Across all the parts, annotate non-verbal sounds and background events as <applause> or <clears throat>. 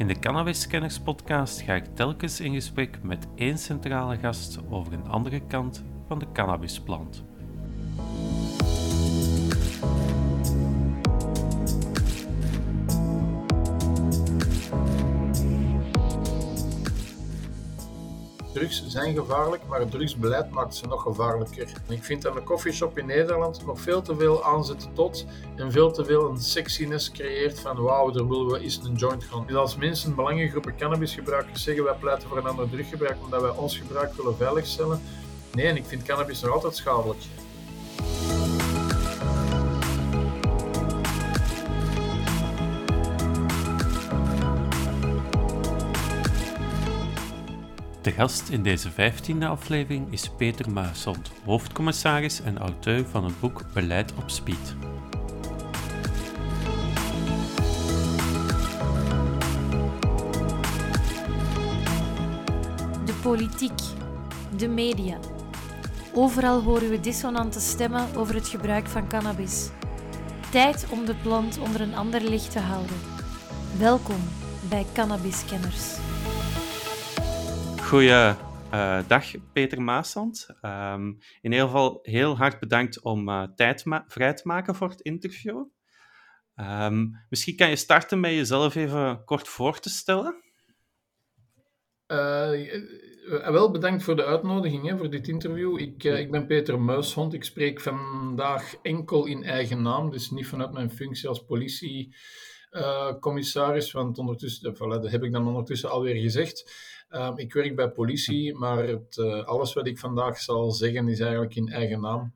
In de Cannabis Scanners podcast ga ik telkens in gesprek met één centrale gast over een andere kant van de cannabisplant. Drugs zijn gevaarlijk, maar het drugsbeleid maakt ze nog gevaarlijker. Ik vind dat een coffeeshop in Nederland nog veel te veel aanzet tot en veel te veel een sexiness creëert van wauw, daar willen we eens een joint gaan. Dus als mensen, belangengroepen cannabisgebruikers zeggen wij pleiten voor een ander druggebruik omdat wij ons gebruik willen veiligstellen. Nee, en ik vind cannabis nog altijd schadelijk. De gast in deze vijftiende aflevering is Peter Muishond, hoofdcommissaris en auteur van het boek Beleid op Speed. De politiek, de media. Overal horen we dissonante stemmen over het gebruik van cannabis. Tijd om de plant onder een ander licht te houden. Welkom bij Cannabiskenners. Goeiedag, Peter Maasand. Um, in ieder geval heel hard bedankt om uh, tijd vrij te maken voor het interview. Um, misschien kan je starten met jezelf even kort voor te stellen. Uh, wel bedankt voor de uitnodiging hè, voor dit interview. Ik, uh, ik ben Peter Muishond. Ik spreek vandaag enkel in eigen naam, dus niet vanuit mijn functie als politiecommissaris, want ondertussen, voilà, dat heb ik dan ondertussen alweer gezegd. Um, ik werk bij politie, maar het, uh, alles wat ik vandaag zal zeggen is eigenlijk in eigen naam.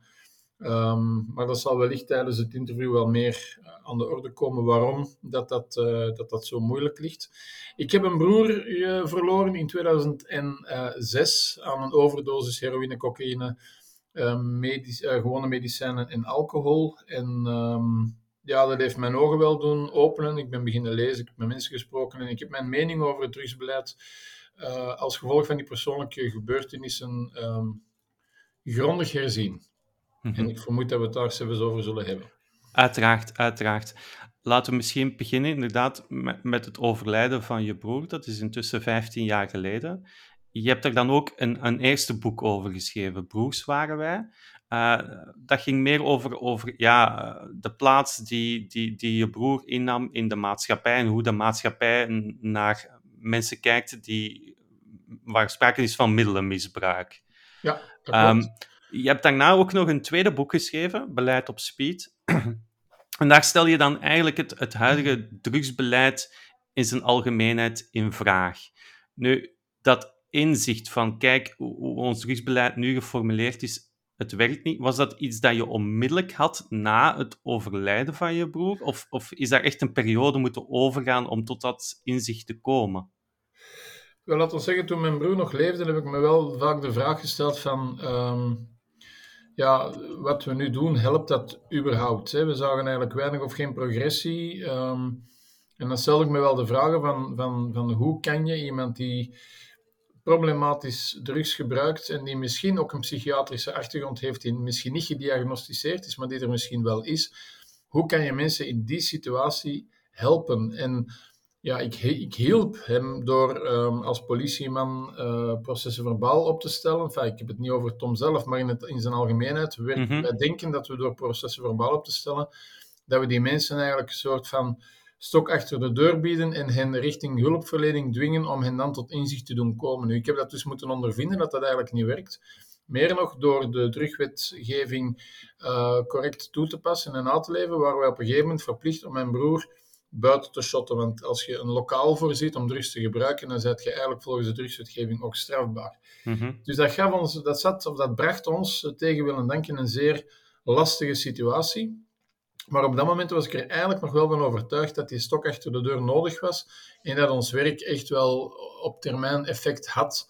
Um, maar dat zal wellicht tijdens het interview wel meer aan de orde komen waarom dat dat, uh, dat, dat zo moeilijk ligt. Ik heb een broer verloren in 2006 aan een overdosis heroïne, cocaïne, medisch, gewone medicijnen en alcohol. En ja, dat heeft mijn ogen wel doen openen. Ik ben beginnen lezen, ik heb met mensen gesproken en ik heb mijn mening over het drugsbeleid uh, als gevolg van die persoonlijke gebeurtenissen um, grondig herzien. Mm -hmm. En ik vermoed dat we het daar zelfs over zullen hebben. Uiteraard, uiteraard. Laten we misschien beginnen inderdaad met, met het overlijden van je broer. Dat is intussen 15 jaar geleden. Je hebt er dan ook een, een eerste boek over geschreven, Broers waren wij. Uh, dat ging meer over, over ja, de plaats die, die, die je broer innam in de maatschappij en hoe de maatschappij naar mensen kijkt die, waar sprake is van middelenmisbruik. Ja, um, je hebt daarna ook nog een tweede boek geschreven, Beleid op Speed. <clears throat> en daar stel je dan eigenlijk het, het huidige drugsbeleid in zijn algemeenheid in vraag. Nu, dat inzicht van, kijk, hoe, hoe ons drugsbeleid nu geformuleerd is, het werkt niet. Was dat iets dat je onmiddellijk had na het overlijden van je broer? Of, of is daar echt een periode moeten overgaan om tot dat inzicht te komen? Wel, laten zeggen, toen mijn broer nog leefde, heb ik me wel vaak de vraag gesteld van... Um, ja, wat we nu doen, helpt dat überhaupt? Hè? We zagen eigenlijk weinig of geen progressie. Um, en dan stelde ik me wel de vragen van, van, van hoe kan je iemand die problematisch drugs gebruikt en die misschien ook een psychiatrische achtergrond heeft, die misschien niet gediagnosticeerd is, maar die er misschien wel is, hoe kan je mensen in die situatie helpen? En ja, ik, ik hielp hem door um, als politieman uh, processen verbaal op te stellen. Enfin, ik heb het niet over Tom zelf, maar in, het, in zijn algemeenheid. We, mm -hmm. Wij denken dat we door processen verbaal op te stellen, dat we die mensen eigenlijk een soort van stok achter de deur bieden en hen richting hulpverlening dwingen om hen dan tot inzicht te doen komen. Nu, ik heb dat dus moeten ondervinden dat dat eigenlijk niet werkt. Meer nog door de terugwetgeving uh, correct toe te passen en aan te leven, waren wij op een gegeven moment verplicht om mijn broer buiten te shotten. Want als je een lokaal voorziet om drugs te gebruiken, dan zet je eigenlijk volgens de drugswetgeving ook strafbaar. Mm -hmm. Dus dat, gaf ons, dat, zat, of dat bracht ons tegen wil en dank in een zeer lastige situatie. Maar op dat moment was ik er eigenlijk nog wel van overtuigd dat die stok achter de deur nodig was en dat ons werk echt wel op termijn effect had.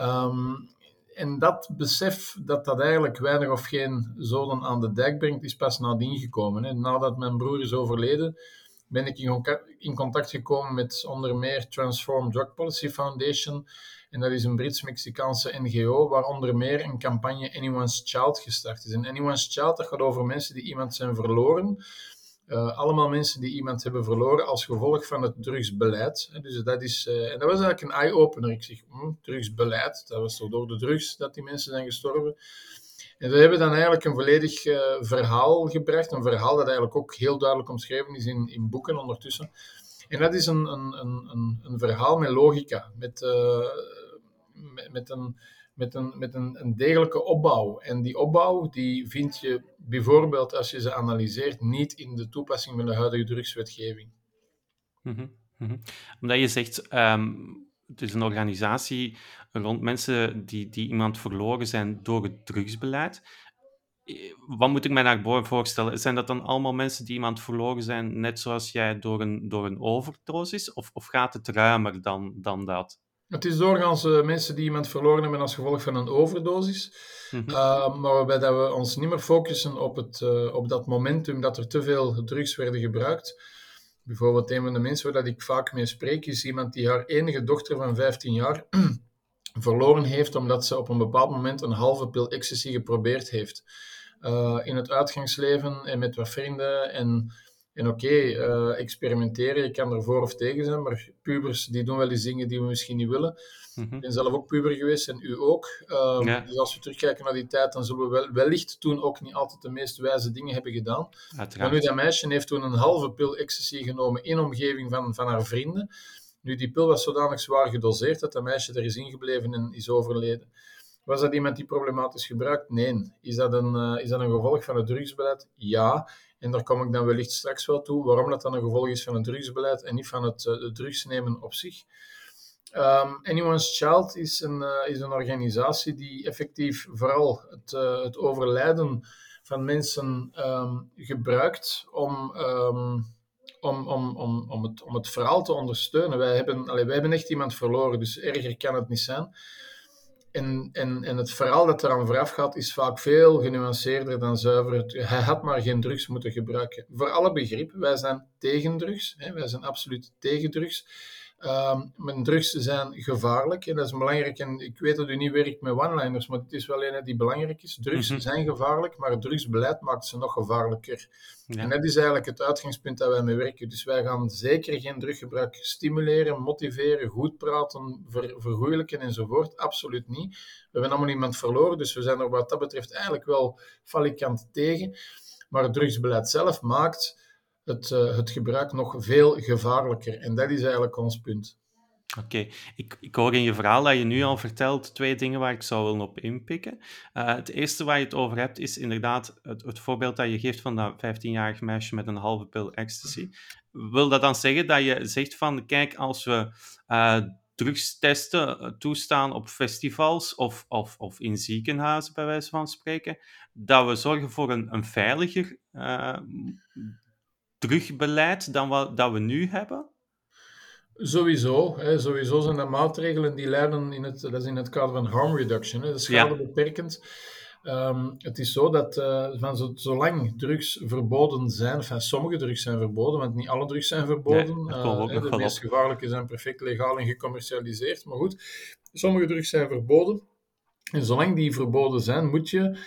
Um, en dat besef dat dat eigenlijk weinig of geen zoden aan de dijk brengt, is pas nadien gekomen. Hè. Nadat mijn broer is overleden, ben ik in contact gekomen met onder meer Transform Drug Policy Foundation. En dat is een Brits-Mexicaanse NGO, waar onder meer een campagne Anyone's Child gestart is. En Anyone's Child, dat gaat over mensen die iemand zijn verloren, Uh, allemaal mensen die iemand hebben verloren als gevolg van het drugsbeleid. Dus dat is, uh, en dat was eigenlijk een eye-opener. Ik zeg, hm, drugsbeleid, dat was toch door de drugs dat die mensen zijn gestorven. En we hebben dan eigenlijk een volledig uh, verhaal gebracht. Een verhaal dat eigenlijk ook heel duidelijk omschreven is in, in boeken ondertussen. En dat is een, een, een, een verhaal met logica, met, met, met een met een, met een, degelijke opbouw. En die opbouw die vind je bijvoorbeeld als je ze analyseert niet in de toepassing van de huidige drugswetgeving. Mm -hmm. Omdat je zegt, um, het is een organisatie rond mensen die, die iemand verloren zijn door het drugsbeleid. Eh, wat moet ik mij naar voorstellen? Zijn dat dan allemaal mensen die iemand verloren zijn, net zoals jij door een, door een overdosis? Of, of gaat het ruimer dan, dan dat? Het is doorgaans uh, mensen die iemand verloren hebben als gevolg van een overdosis. Mm uh, maar waarbij dat we ons niet meer focussen op, het, uh, op dat momentum dat er te veel drugs werden gebruikt. Bijvoorbeeld een van de mensen waar ik vaak mee spreek, is iemand die haar enige dochter van 15 jaar <clears throat> verloren heeft omdat ze op een bepaald moment een halve pil ecstasy geprobeerd heeft. Uh, in het uitgangsleven en met wat vrienden en en oké, okay, uh, experimenteren, je kan er voor of tegen zijn, maar pubers die doen wel eens dingen die we misschien niet willen. Mm -hmm. Ik ben zelf ook puber geweest en u ook. Ja. Dus als we terugkijken naar die tijd, dan zullen we wel, wellicht toen ook niet altijd de meest wijze dingen hebben gedaan. Uiteraard. Maar nu, dat meisje heeft toen een halve pil ecstasy genomen in omgeving van, van haar vrienden. Nu, die pil was zodanig zwaar gedoseerd dat dat meisje er is ingebleven en is overleden. Was dat iemand die problematisch gebruikt? Nee. Is dat een, uh, is dat een gevolg van het drugsbeleid? Ja. En daar kom ik dan wellicht straks wel toe, waarom dat dan een gevolg is van het drugsbeleid en niet van het, uh, het drugsnemen op zich. Um, Anyone's Child is een, uh, is een organisatie die effectief vooral het, uh, het overlijden van mensen um, gebruikt om, um, om, om, om, om, het, om het verhaal te ondersteunen. Wij hebben, allee, wij hebben echt iemand verloren, dus erger kan het niet zijn. En, en, en het verhaal dat eraan vooraf gaat, is vaak veel genuanceerder dan zuiver. Hij had maar geen drugs moeten gebruiken. Voor alle begrip, wij zijn tegen drugs. Hè, wij zijn absoluut tegen drugs. Um, maar drugs zijn gevaarlijk en dat is belangrijk. En ik weet dat u niet werkt met one-liners, maar het is wel een die belangrijk is. Drugs mm -hmm. zijn gevaarlijk, maar het drugsbeleid maakt ze nog gevaarlijker. Ja. En dat is eigenlijk het uitgangspunt dat wij mee werken. Dus wij gaan zeker geen druggebruik stimuleren, motiveren, goed praten, ver, vergoeilijken enzovoort. Absoluut niet. We hebben allemaal iemand verloren, dus we zijn er wat dat betreft eigenlijk wel falikant tegen. Maar het drugsbeleid zelf maakt het, uh, het gebruik nog veel gevaarlijker. En dat is eigenlijk ons punt. Oké, ik, ik hoor in je verhaal dat je nu al vertelt twee dingen waar ik zou willen op inpikken. Uh, het eerste waar je het over hebt is inderdaad het, het voorbeeld dat je geeft van dat 15-jarig meisje met een halve pil ecstasy. Wil dat dan zeggen dat je zegt van, kijk, als we uh, drugstesten toestaan op festivals of, of, of in ziekenhuizen, bij wijze van spreken, dat we zorgen voor een, een veiliger terugbeleid dan wat dat we nu hebben? Sowieso. Hè, sowieso zijn dat maatregelen die leiden in het, dat is in het kader van harm reduction, hè, de schade ja. beperkend. Um, het is zo dat uh, van zo, zolang drugs verboden zijn, enfin, sommige drugs zijn verboden, want niet alle drugs zijn verboden. Nee, uh, de meest gevaarlijke zijn perfect legaal en gecommercialiseerd. Maar goed, sommige drugs zijn verboden. En zolang die verboden zijn, moet je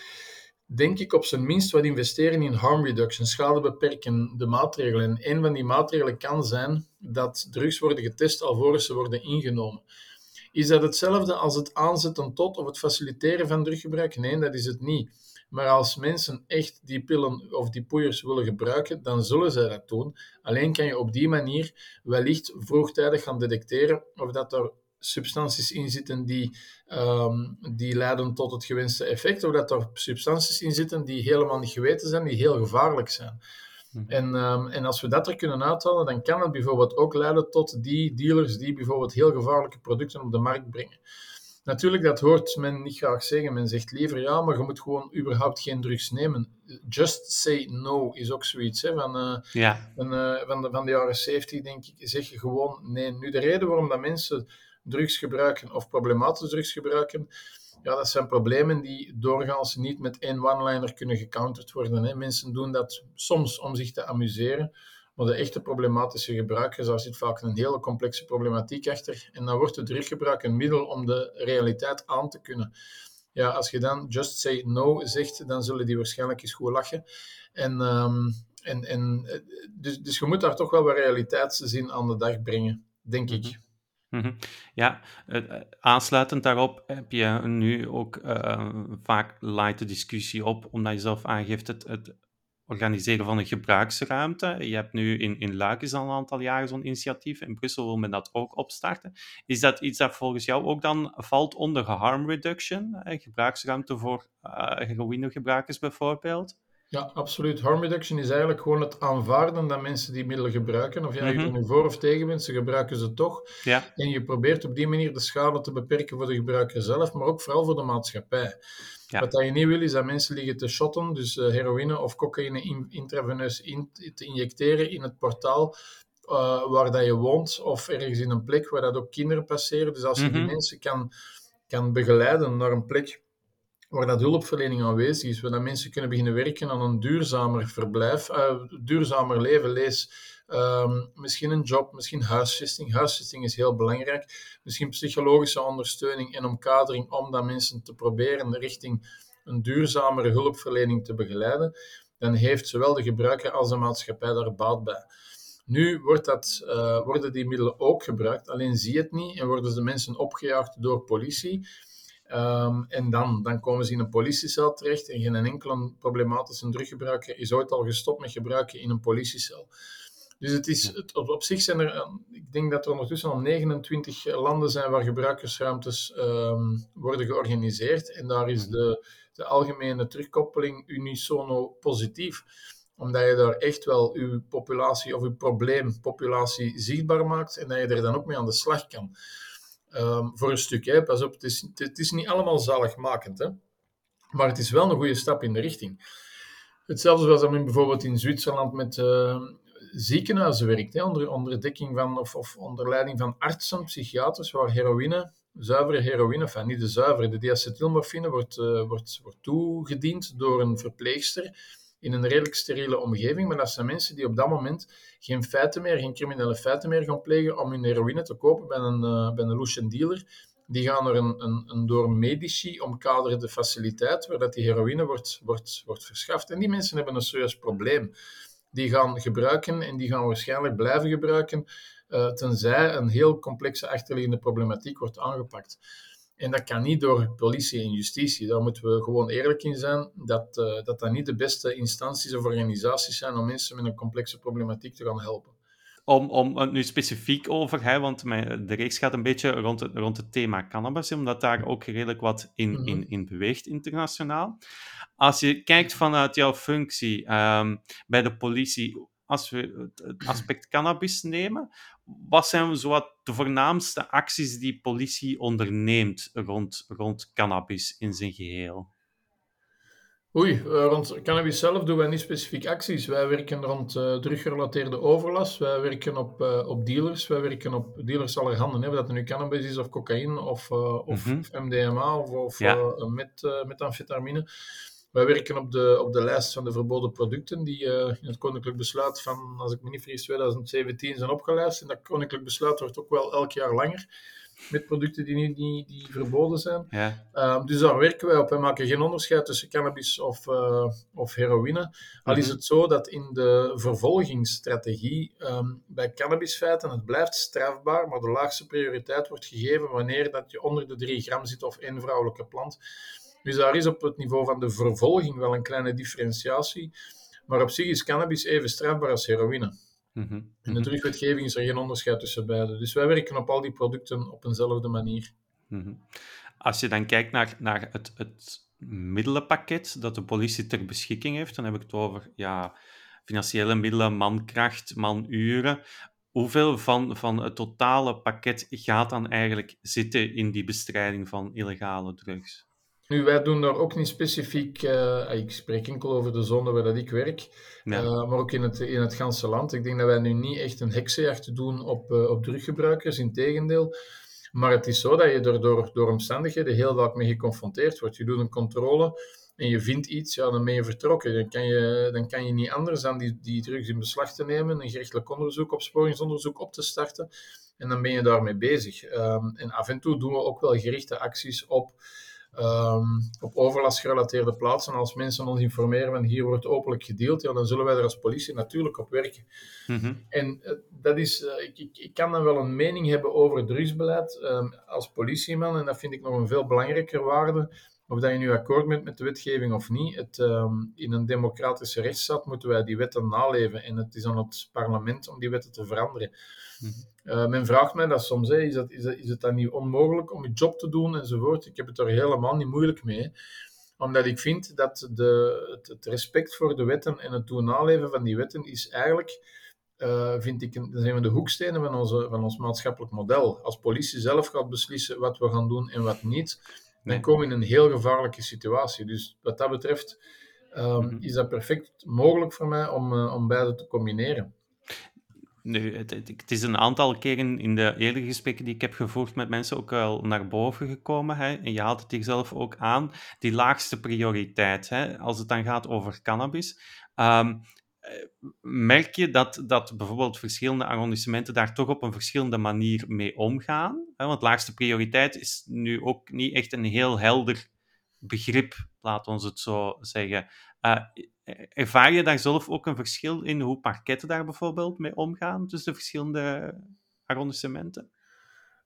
denk ik op zijn minst wat investeren in harm reduction, schadebeperkende maatregelen. En een van die maatregelen kan zijn dat drugs worden getest alvorens ze worden ingenomen. Is dat hetzelfde als het aanzetten tot of het faciliteren van druggebruik? Nee, dat is het niet. Maar als mensen echt die pillen of die poeiers willen gebruiken, dan zullen zij dat doen. Alleen kan je op die manier wellicht vroegtijdig gaan detecteren of dat er substanties in zitten die, um, die leiden tot het gewenste effect, of dat er substanties in zitten die helemaal niet geweten zijn, die heel gevaarlijk zijn. Mhm. En, um, en als we dat er kunnen uithalen, dan kan het bijvoorbeeld ook leiden tot die dealers die bijvoorbeeld heel gevaarlijke producten op de markt brengen. Natuurlijk, dat hoort men niet graag zeggen. Men zegt liever ja, maar je moet gewoon überhaupt geen drugs nemen. Just say no is ook zoiets. Hè, van, uh, ja. van, uh, van, de, van de jaren 70, denk ik, zeg je gewoon nee. Nu, de reden waarom dat mensen drugs gebruiken of problematische drugs gebruiken, ja, dat zijn problemen die doorgaans niet met één one-liner kunnen gecounterd worden. Hè. Mensen doen dat soms om zich te amuseren, maar de echte problematische gebruikers, daar zit vaak een hele complexe problematiek achter. En dan wordt het druggebruik een middel om de realiteit aan te kunnen. Ja, als je dan just say no zegt, dan zullen die waarschijnlijk eens goed lachen. En, um, en, en, dus, dus je moet daar toch wel wat realiteitszin aan de dag brengen, denk ik. Mhm. Ja, uh, aansluitend daarop heb je nu ook uh, vaak light de discussie op, omdat je zelf aangeeft het, het organiseren van een gebruiksruimte. Je hebt nu in, in Luik al een aantal jaren zo'n initiatief. In Brussel wil men dat ook opstarten. Is dat iets dat volgens jou ook dan valt onder harm reduction? Eh, gebruiksruimte voor uh, heroïnegebruikers bijvoorbeeld? Ja, absoluut. Harm reduction is eigenlijk gewoon het aanvaarden dat mensen die middelen gebruiken. Of jij mm er nu voor of tegen bent, ze gebruiken ze toch. Ja. En je probeert op die manier de schade te beperken voor de gebruiker zelf, maar ook vooral voor de maatschappij. Ja. Wat je niet wil, is dat mensen liggen te shotten, dus uh, heroïne of cocaïne in, intraveneus in, te injecteren in het portaal uh, waar dat je woont, of ergens in een plek waar dat ook kinderen passeren. Dus als je mm -hmm. die mhm. mensen kan, kan begeleiden naar een plek waar dat hulpverlening aanwezig is, waar dat mensen kunnen beginnen werken aan een duurzamer verblijf, uh, duurzamer leven, lees um, misschien een job, misschien huisvesting. Huisvesting is heel belangrijk. Misschien psychologische ondersteuning en omkadering om dat mensen te proberen richting een duurzamere hulpverlening te begeleiden. Dan heeft zowel de gebruiker als de maatschappij daar baat bij. Nu wordt dat, uh, worden die middelen ook gebruikt, alleen zie je het niet en worden de mensen opgejaagd door politie. Um, en dan, dan komen ze in een politiecel terecht en geen enkele problematische druggebruiker is ooit al gestopt met gebruiken in een politiecel. Dus het is, het, op, op, zich zijn er, ik denk dat er ondertussen al 29 landen zijn waar gebruikersruimtes um, worden georganiseerd. En daar is de, de algemene terugkoppeling unisono positief omdat je daar echt wel je populatie of je probleempopulatie zichtbaar maakt en dat je er dan ook mee aan de slag kan. Um, voor een stuk, hè. pas op, het is, het is niet allemaal zaligmakend, hè. maar het is wel een goede stap in de richting. Hetzelfde dat men bijvoorbeeld in Zwitserland met uh, ziekenhuizen werkt, hè, onder, onder dekking van, of, of onder leiding van artsen, psychiaters, waar heroïne, zuivere heroïne, niet de zuivere, de diacetylmorfine wordt, uh, wordt, wordt toegediend door een verpleegster in een redelijk steriele omgeving. Maar dat zijn mensen die op dat moment geen feiten meer, geen criminele feiten meer gaan plegen om hun heroïne te kopen bij een, uh, bij een Lucian dealer. Die gaan naar een, een, een door medici omkaderde faciliteit waar dat die heroïne wordt, wordt, wordt verschaft. En die mensen hebben een serieus probleem. Die gaan gebruiken en die gaan waarschijnlijk blijven gebruiken, uh, tenzij een heel complexe achterliggende problematiek wordt aangepakt. En dat kan niet door politie en justitie. Daar moeten we gewoon eerlijk in zijn dat, uh, dat dat niet de beste instanties of organisaties zijn om mensen met een complexe problematiek te gaan helpen. Om, om het nu specifiek over, hè, want mijn, de reeks gaat een beetje rond het, rond het thema cannabis, omdat daar ook redelijk wat in, mm -hmm. in, in beweegt internationaal. Als je kijkt vanuit jouw functie um, bij de politie, als we het aspect cannabis nemen, wat zijn zo wat de voornaamste acties die politie onderneemt rond, rond cannabis in zijn geheel? Oei, rond cannabis zelf doen wij niet specifiek acties. Wij werken rond uh, druggerelateerde overlast. Wij werken op, uh, op dealers. Wij werken op dealers allerhande. Hè. Of dat nu cannabis is of cocaïne of, uh, of, mm -hmm. of MDMA of, of ja. met, metamfetamine. Wij werken op de, op de lijst van de verboden producten die uh, in het Koninklijk Besluit van, als ik me niet vergis, 2017 zijn opgelijst. En dat Koninklijk Besluit wordt ook wel elk jaar langer met producten die, niet, die, die verboden zijn. Ja. Um, dus daar werken wij op. We maken geen onderscheid tussen cannabis of, uh, of heroïne. Al is mhm. het zo dat in de vervolgingsstrategie um, bij cannabisfeiten het blijft strafbaar, maar de laagste prioriteit wordt gegeven wanneer dat je onder de 3 gram zit of één vrouwelijke plant. Dus daar is op het niveau van de vervolging wel een kleine differentiatie. Maar op zich is cannabis even strafbaar als heroïne. Mm -hmm. In de terugwetgeving is er geen onderscheid tussen beide. Dus wij werken op al die producten op eenzelfde manier. Mm -hmm. Als je dan kijkt naar, naar het, het middelenpakket dat de politie ter beschikking heeft, dan heb ik het over ja, financiële middelen, mankracht, manuren. Hoeveel van, van het totale pakket gaat dan eigenlijk zitten in die bestrijding van illegale drugs? Nu, wij doen daar ook niet specifiek, uh, ik spreek enkel over de zone waar dat ik werk, uh, maar ook in het, in het ganse land. Ik denk dat wij nu niet echt een heksenjacht doen op, uh, op druggebruikers, in tegendeel. Maar het is zo dat je er door, door omstandigheden heel vaak mee geconfronteerd wordt. Je doet een controle en je vindt iets, ja, dan ben je vertrokken. Dan kan je, dan kan je niet anders dan die, die drugs in beslag te nemen, een gerechtelijk onderzoek, opsporingsonderzoek op te starten. En dan ben je daarmee bezig. Um, en af en toe doen we ook wel gerichte acties op ehm, op overlastgerelateerde plaatsen. Als mensen ons informeren van hier wordt openlijk gedeeld, ja, dan zullen wij er als politie natuurlijk op werken. Mhm. En eh, dat is, eh, ik, ik, ik kan dan wel een mening hebben over het drugsbeleid ehm, als politieman, en dat vind ik nog een veel belangrijker waarde. Of dat je nu akkoord bent met de wetgeving of niet. Het, ehm, in een democratische rechtsstaat moeten wij die wetten naleven. En het is aan het parlement om die wetten te veranderen. Mhm. Eh, men vraagt mij dat soms, hè, is, dat, is, dat, is het dan niet onmogelijk om je job te doen enzovoort. Ik heb het er helemaal niet moeilijk mee. Omdat ik vind dat de, het, het respect voor de wetten en het doen naleven van die wetten is eigenlijk, eh, vind ik, dat zijn we de hoekstenen van, onze, van ons maatschappelijk model. Als politie zelf gaat beslissen wat we gaan doen en wat niet, dan komen we in een heel gevaarlijke situatie. Dus wat dat betreft ehm, Mhm. is dat perfect mogelijk voor mij om, eh, om beide te combineren. Nu, het, het, is een aantal keren in de eerdere gesprekken die ik heb gevoerd met mensen ook wel naar boven gekomen. Hè? En je haalt het hier zelf ook aan, die laagste prioriteit, hè? als het dan gaat over cannabis. Ehm, eh, merk je dat, dat bijvoorbeeld verschillende arrondissementen daar toch op een verschillende manier mee omgaan? Want laagste prioriteit is nu ook niet echt een heel helder begrip, laat ons het zo zeggen. Eh, ervaar je daar zelf ook een verschil in hoe parketten daar bijvoorbeeld mee omgaan tussen de verschillende arrondissementen?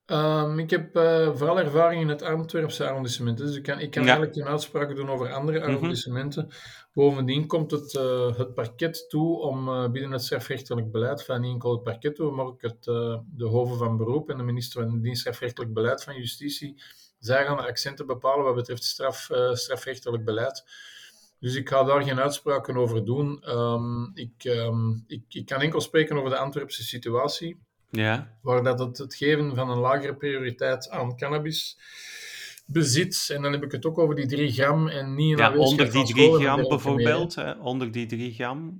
Ehm, ik heb eh, vooral ervaring in het Antwerpse arrondissement. Dus ik kan, ik kan Ja. eigenlijk geen uitspraken doen over andere Mhm. arrondissementen. Bovendien komt het, eh, het parket toe om eh, binnen het strafrechtelijk beleid, van niet enkel het parket toe, maar ook het, de hoven van beroep en de minister van dienst strafrechtelijk beleid van justitie. Zij gaan de accenten bepalen wat betreft straf, strafrechtelijk beleid. Dus ik ga daar geen uitspraken over doen. Ehm, ik, ehm, ik, ik kan enkel spreken over de Antwerpse situatie Ja, waar dat het, het geven van een lagere prioriteit aan cannabis bezit. En dan heb ik het ook over die 3 gram en niet een ja onder die van 3 school en gram bijvoorbeeld, hè, onder die 3 gram.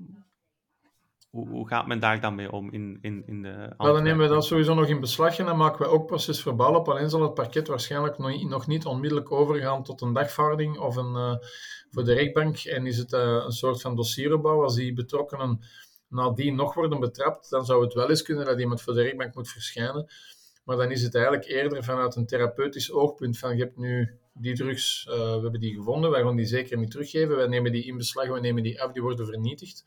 Hoe, hoe gaat men daar dan mee om in, in, in de Maar dan nemen we Antwerpen? dat sowieso nog in beslag en dan maken we ook procesverbaal op. Alleen zal het parket waarschijnlijk nog niet, nog niet onmiddellijk overgaan tot een dagvaarding of een, eh, voor de rechtbank. En is het eh, een soort van dossieropbouw. Als die betrokkenen nadien nog worden betrapt, dan zou het wel eens kunnen dat iemand voor de rechtbank moet verschijnen. Maar dan is het eigenlijk eerder vanuit een therapeutisch oogpunt van je hebt nu die drugs, eh, we hebben die gevonden, wij gaan die zeker niet teruggeven, wij nemen die in beslag, we nemen die af, die worden vernietigd.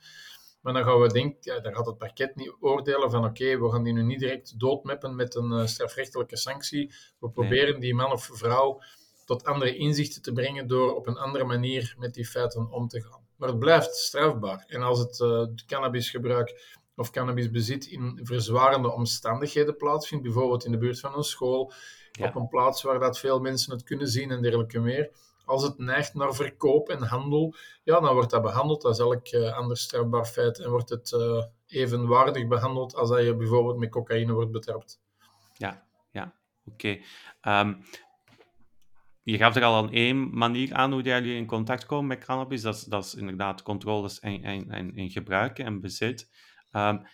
Maar dan gaan we denken, ja, dan gaat het parket niet oordelen van oké, we gaan die nu niet direct doodmeppen met een eh, strafrechtelijke sanctie. We proberen die man of vrouw tot andere inzichten te brengen door op een andere manier met die feiten om te gaan. Maar het blijft strafbaar. En als het eh, cannabisgebruik of cannabisbezit in verzwarende omstandigheden plaatsvindt, bijvoorbeeld in de buurt van een school, Ja. op een plaats waar dat veel mensen het kunnen zien en dergelijke meer. Als het neigt naar verkoop en handel, ja, dan wordt dat behandeld als elk eh, ander strafbaar feit en wordt het eh, evenwaardig behandeld als dat je bijvoorbeeld met cocaïne wordt betrapt. Ja, ja, oké. Ehm, je gaf er al aan één manier aan hoe jullie in contact komen met cannabis. Dat is, dat is inderdaad controles en, en, en, en gebruiken en bezit. Ik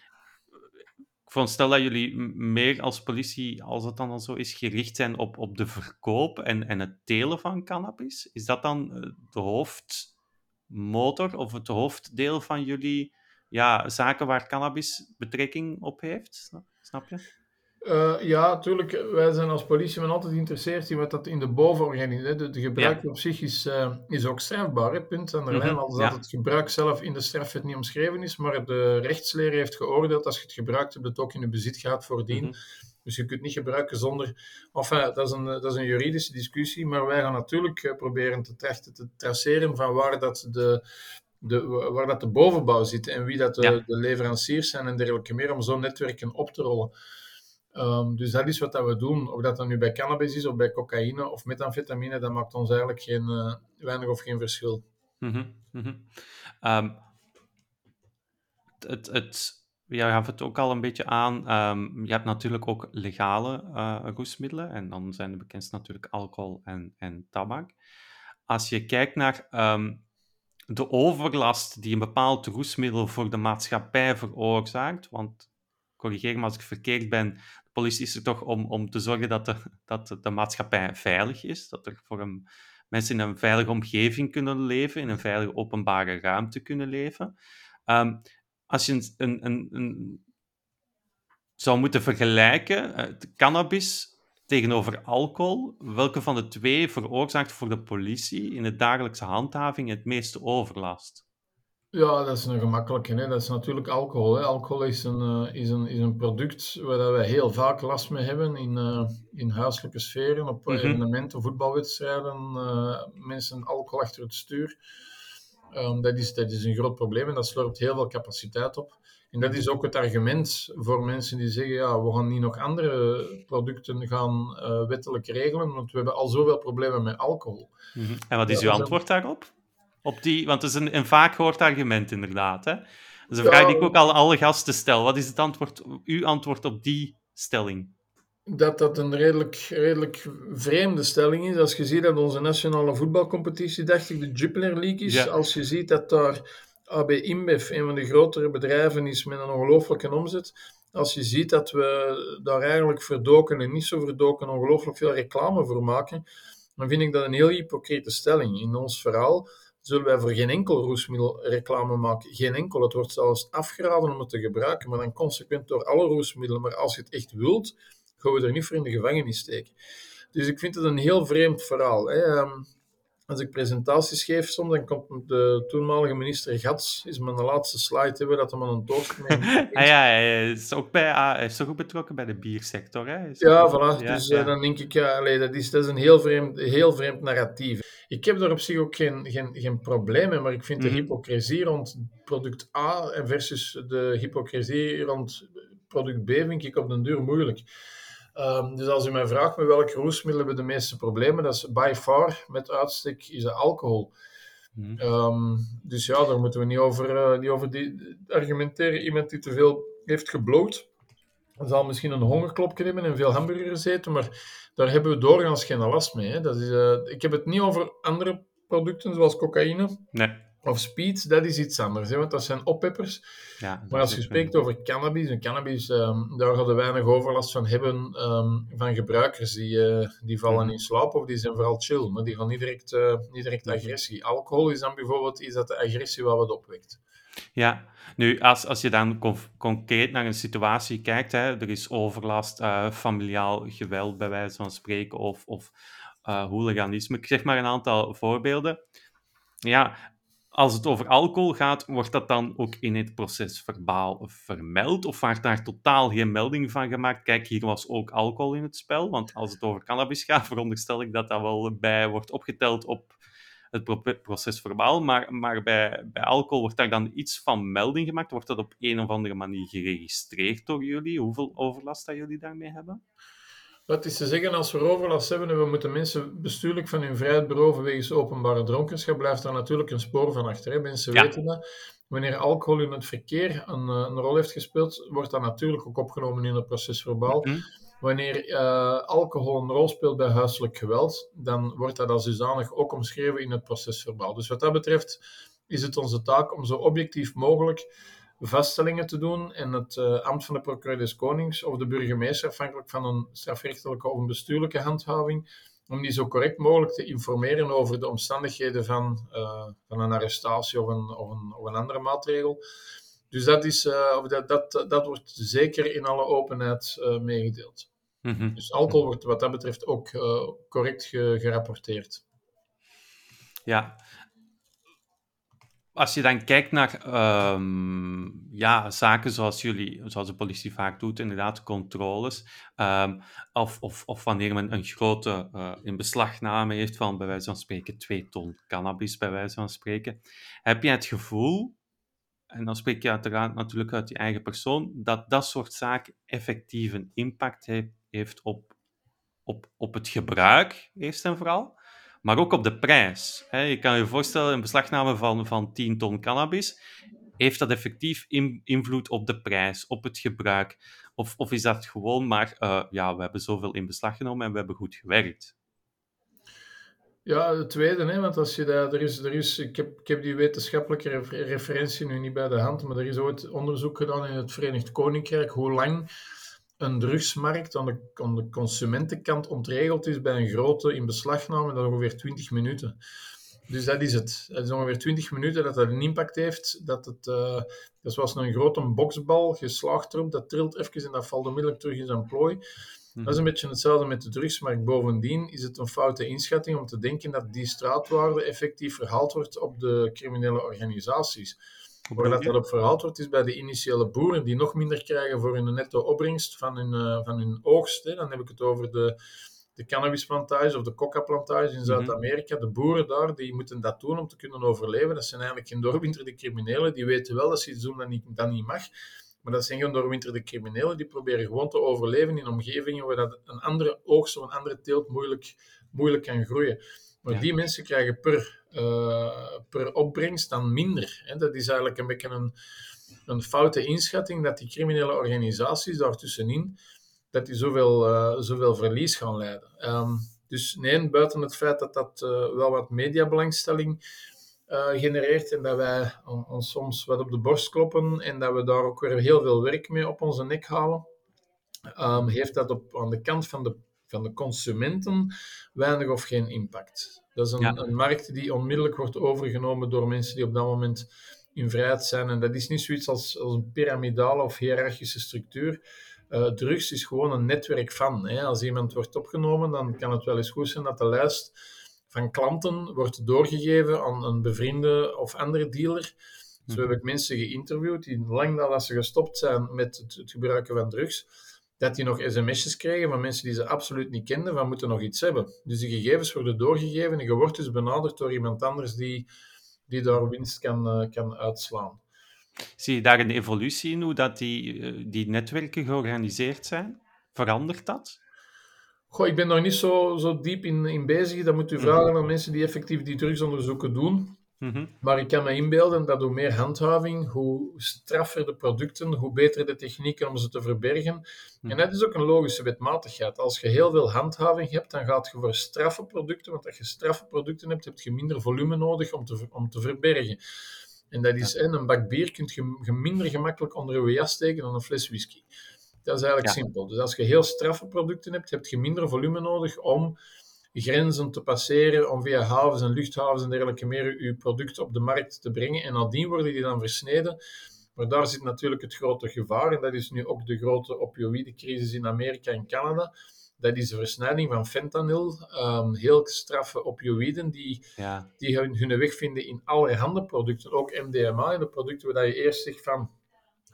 veronderstel dat jullie meer als politie, als het dan al zo is, gericht zijn op, op de verkoop en, en het telen van cannabis. Is dat dan eh, de hoofdmotor of het hoofddeel van jullie ja, zaken waar cannabis betrekking op heeft? Snap je? Eh, ja, natuurlijk. Wij zijn als politieman altijd geïnteresseerd in wat dat in de bovenorganisatie... De, de gebruik op zich is, eh, is ook strafbaar, hè, punt aan de Mhm, lijn. Als ja. dat het gebruik zelf in de strafwet niet omschreven is, maar de rechtsleer heeft geoordeeld als je het gebruikt hebt, het ook in je bezit gaat voordien. Mhm. Dus je kunt niet gebruiken zonder... Enfin, dat is een, dat is een juridische discussie, maar wij gaan natuurlijk eh, proberen te trachten te traceren van waar dat de... De, waar dat de bovenbouw zit en wie dat de, Ja. de leveranciers zijn en dergelijke meer, om zo'n netwerken op te rollen. Ehm, dus dat is wat dat we doen. Of dat dan nu bij cannabis is, of bij cocaïne of metamfetamine, dat maakt ons eigenlijk geen, eh, weinig of geen verschil. Mhm, mhm. Ehm, het, het, jij gaf het ook al een beetje aan. ehm, je hebt natuurlijk ook legale eh roesmiddelen. En dan zijn de bekendste natuurlijk alcohol en, en tabak. Als je kijkt naar de overlast die een bepaald roesmiddel voor de maatschappij veroorzaakt. Want corrigeer me als ik verkeerd ben. Politie is er toch om, om te zorgen dat de, dat de maatschappij veilig is. Dat er voor een, mensen in een veilige omgeving kunnen leven. In een veilige openbare ruimte kunnen leven. Ehm, als je een, een, een, zou moeten vergelijken, eh, cannabis tegenover alcohol. Welke van de twee veroorzaakt voor de politie in de dagelijkse handhaving het meeste overlast? Ja, dat is een gemakkelijke. Hè. Dat is natuurlijk alcohol. Hè. Alcohol is een, uh, is, een, is een product waar we heel vaak last mee hebben in, uh, in huiselijke sferen, op mm -hmm. evenementen, voetbalwedstrijden, uh, mensen alcohol achter het stuur. Um, dat, is, dat is een groot probleem en dat slorpt heel veel capaciteit op. En dat is ook het argument voor mensen die zeggen, ja, we gaan niet nog andere producten gaan wettelijk regelen, want we hebben al zoveel problemen met alcohol. Mm -hmm. En wat is ja, uw antwoord daarop? Op die, want het is een, een vaak gehoord argument, inderdaad. Hè? Dat is een vraag die ik ook al alle gasten stel. Wat is het antwoord, uw antwoord op die stelling? Dat dat een redelijk, redelijk vreemde stelling is. Als je ziet dat onze nationale voetbalcompetitie, dacht ik, de Jupiler League is. Ja. Als je ziet dat daar AB InBev, een van de grotere bedrijven is met een ongelooflijke omzet. Als je ziet dat we daar eigenlijk verdoken en niet zo verdoken ongelooflijk veel reclame voor maken, dan vind ik dat een heel hypocriete stelling. In ons verhaal zullen wij voor geen enkel roesmiddel reclame maken. Geen enkel. Het wordt zelfs afgeraden om het te gebruiken, maar dan consequent door alle roesmiddelen. Maar als je het echt wilt, gaan we er niet voor in de gevangenis steken. Dus ik vind het een heel vreemd verhaal. Hè. Als ik presentaties geef soms, dan komt de toenmalige minister Gats, is mijn laatste slide, hebben dat hem aan een toast <laughs> mee. ah, ja, hij is ook, bij, hij is ook betrokken bij de biersector. Hè? Ja, voilà. Ja, dus ja. Uh, dan denk ik, ja, allee, dat, is, dat is een heel vreemd, heel vreemd narratief. Ik heb daar op zich ook geen, geen, geen probleem mee, maar ik vind de mm -hmm. hypocrisie rond product A versus de hypocrisie rond product B vind ik op den duur moeilijk. Um, dus als u mij vraagt met welke roesmiddelen we de meeste problemen, dat is by far met uitstek is alcohol. Mm. Um, dus ja, daar moeten we niet over, uh, niet over die, argumenteren. Iemand die te veel heeft gebloot, zal misschien een hongerklopje hebben en veel hamburgers eten, maar daar hebben we doorgaans geen last mee. Hè. Dat is, uh, ik heb het niet over andere producten zoals cocaïne. Nee of speed, dat is iets anders, hè, want dat zijn oppeppers. Ja, maar als je spreekt over cannabis, en cannabis, um, daar hadden weinig overlast van hebben um, van gebruikers. Die, uh, die vallen in slaap of die zijn vooral chill, maar die gaan niet direct, uh, niet direct agressie. Alcohol is dan bijvoorbeeld iets dat de agressie wel wat opwekt. Ja, nu als, als je dan concreet naar een situatie kijkt, hè, er is overlast, uh, familiaal geweld bij wijze van spreken of, of hooliganisme. Ik zeg maar een aantal voorbeelden. Ja, als het over alcohol gaat, wordt dat dan ook in het proces verbaal vermeld? Of wordt daar totaal geen melding van gemaakt? Kijk, hier was ook alcohol in het spel. Want als het over cannabis gaat, <laughs> veronderstel ik dat dat wel bij wordt opgeteld op het proces verbaal. Maar, maar bij, bij alcohol wordt daar dan iets van melding gemaakt? Wordt dat op een of andere manier geregistreerd door jullie? Hoeveel overlast dat jullie daarmee hebben? Wat is te zeggen, als we overlast hebben en we moeten mensen bestuurlijk van hun vrijheid beroven wegens openbare dronkenschap, blijft daar natuurlijk een spoor van achter. Hè? Mensen ja. weten dat. Wanneer alcohol in het verkeer een, een, rol heeft gespeeld, wordt dat natuurlijk ook opgenomen in het proces verbaal. Mm -hmm. Wanneer uh, alcohol een rol speelt bij huiselijk geweld, dan wordt dat als dusdanig ook omschreven in het proces verbaal. Dus wat dat betreft is het onze taak om zo objectief mogelijk vaststellingen te doen en het uh, ambt van de procureur des Konings of de burgemeester, afhankelijk van een strafrechtelijke of een bestuurlijke handhaving, om die zo correct mogelijk te informeren over de omstandigheden van, uh, van een arrestatie of een, of, een, of een andere maatregel. Dus dat, is, uh, dat, dat, dat wordt zeker in alle openheid meegedeeld. Mm -hmm. Dus alcohol wordt wat dat betreft ook correct ge, gerapporteerd. Ja, als je dan kijkt naar um, ja, zaken zoals jullie, zoals de politie vaak doet, inderdaad, controles, um, of, of, of wanneer men een grote uh, inbeslagname heeft van, bij wijze van spreken, twee ton cannabis, bij wijze van spreken, heb je het gevoel, en dan spreek je uiteraard natuurlijk uit je eigen persoon, dat dat soort zaken effectief een impact heeft, heeft op, op, op het gebruik, eerst en vooral, maar ook op de prijs. Je kan je voorstellen, een beslagname van, van 10 ton cannabis, heeft dat effectief in, invloed op de prijs, op het gebruik? Of, of is dat gewoon maar, uh, ja, we hebben zoveel in beslag genomen en we hebben goed gewerkt? Ja, het tweede, hè, want als je dat, er is, er is, ik, heb, ik heb die wetenschappelijke referentie nu niet bij de hand, maar er is ooit onderzoek gedaan in het Verenigd Koninkrijk hoe lang een drugsmarkt aan de, aan de consumentenkant ontregeld is bij een grote inbeslagname, dat ongeveer 20 minuten. Dus dat is het. Het is ongeveer 20 minuten dat dat een impact heeft. Dat het, uh, dat was een grote boksbal, geslaagd erop, dat trilt even en dat valt onmiddellijk terug in zijn plooi. Dat is een beetje hetzelfde met de drugsmarkt. Bovendien is het een foute inschatting om te denken dat die straatwaarde effectief verhaald wordt op de criminele organisaties. Waar dat, dat op verhaald wordt, is bij de initiële boeren, die nog minder krijgen voor hun netto opbrengst van hun, uh, van hun oogst. Hè. Dan heb ik het over de, de cannabisplantage of de coca-plantage in mhm. Zuid-Amerika. De boeren daar, die moeten dat doen om te kunnen overleven. Dat zijn eigenlijk geen doorwinterde criminelen. Die weten wel dat ze iets doen dat niet, dat niet mag. Maar dat zijn geen doorwinterde criminelen. Die proberen gewoon te overleven in omgevingen waar dat een andere oogst of een andere teelt moeilijk, moeilijk kan groeien. Maar die mensen krijgen per, per opbrengst dan minder. Hè. Dat is eigenlijk een beetje een, een foute inschatting dat die criminele organisaties daartussenin dat die zoveel, uh, zoveel verlies gaan leiden. Um, dus nee, buiten het feit dat dat uh, wel wat mediabelangstelling genereert en dat wij ons soms wat op de borst kloppen en dat we daar ook weer heel veel werk mee op onze nek halen, um, heeft dat op, aan de kant van de, van de consumenten weinig of geen impact. Dat is een, een markt die onmiddellijk wordt overgenomen door mensen die op dat moment in vrijheid zijn. En dat is niet zoiets als, als een piramidale of hiërarchische structuur uh, drugs is gewoon een netwerk van. Hè. Als iemand wordt opgenomen, dan kan het wel eens goed zijn dat de lijst van klanten wordt doorgegeven aan een bevriende of andere dealer. Zo mhm. heb ik mensen geïnterviewd die lang nadat ze gestopt zijn met het, het gebruiken van drugs, dat die nog sms'jes kregen van mensen die ze absoluut niet kenden, van moeten nog iets hebben. Dus die gegevens worden doorgegeven en je wordt dus benaderd door iemand anders die, die daar winst kan, uh, kan uitslaan. Zie je daar een evolutie in, hoe dat die, eh, die netwerken georganiseerd zijn? Verandert dat? Goh, ik ben daar niet zo, zo diep in, in bezig. Dat moet u vragen aan mensen die effectief die drugsonderzoeken doen. Mhm. Maar ik kan me inbeelden dat hoe meer handhaving, hoe straffer de producten, hoe beter de technieken om ze te verbergen. En mhm. dat is ook een logische wetmatigheid. Als je heel veel handhaving hebt, dan gaat je voor straffe producten, want als je straffe producten hebt, heb je minder volume nodig om te, om te verbergen. En dat is, een bak bier kun je minder gemakkelijk onder je jas steken dan een fles whisky. Dat is eigenlijk simpel. Dus als je heel straffe producten hebt, heb je minder volume nodig om grenzen te passeren, om via havens en luchthavens en dergelijke meer je product op de markt te brengen. En nadien worden die dan versneden. Maar daar zit natuurlijk het grote gevaar, en dat is nu ook de grote opioïdecrisis in Amerika en Canada dat is de versnijding van fentanyl, um, heel straffe opioïden die, ja. die hun, hun weg vinden in allerhande producten, ook MDMA, de producten waar je eerst zegt van,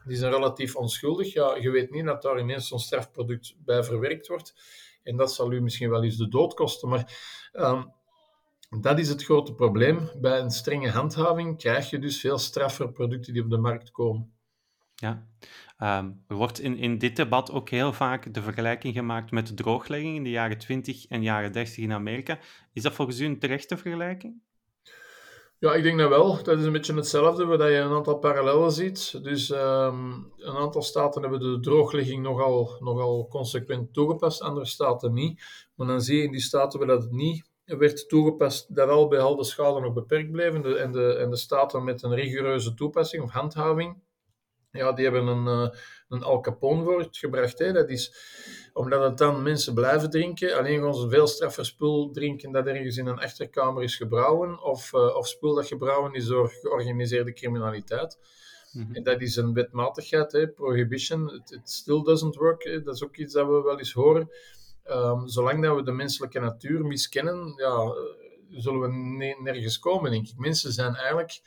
die zijn relatief onschuldig. Ja, je weet niet dat daar ineens zo'n strafproduct bij verwerkt wordt. En dat zal u misschien wel eens de dood kosten. Maar um, dat is het grote probleem. Bij een strenge handhaving krijg je dus veel straffer producten die op de markt komen. Ja, Ehm, er wordt in, in dit debat ook heel vaak de vergelijking gemaakt met de drooglegging in de jaren 20 en jaren 30 in Amerika. Is dat volgens u een terechte vergelijking? Ja, ik denk dat wel. Dat is een beetje hetzelfde, waar je een aantal parallellen ziet. Dus um, een aantal staten hebben de drooglegging nogal, nogal consequent toegepast, andere staten niet. Maar dan zie je in die staten waar dat het niet werd toegepast, dat al bij al de schade nog beperkt bleven. En, de, en de staten met een rigoureuze toepassing of handhaving, ja, die hebben een, uh, een Al Capone woord gebracht. Hè. Dat is omdat het dan mensen blijven drinken. Alleen gaan ze veel straffer spul drinken dat ergens in een achterkamer is gebrouwen. Of, uh, of spul dat gebrouwen is door georganiseerde criminaliteit. Mhm. En dat is een wetmatigheid, hè, prohibition. It, still doesn't work. Hè. Dat is ook iets dat we wel eens horen. Um, zolang dat we de menselijke natuur miskennen, ja, eh, zullen we nergens komen, denk ik. Mensen zijn eigenlijk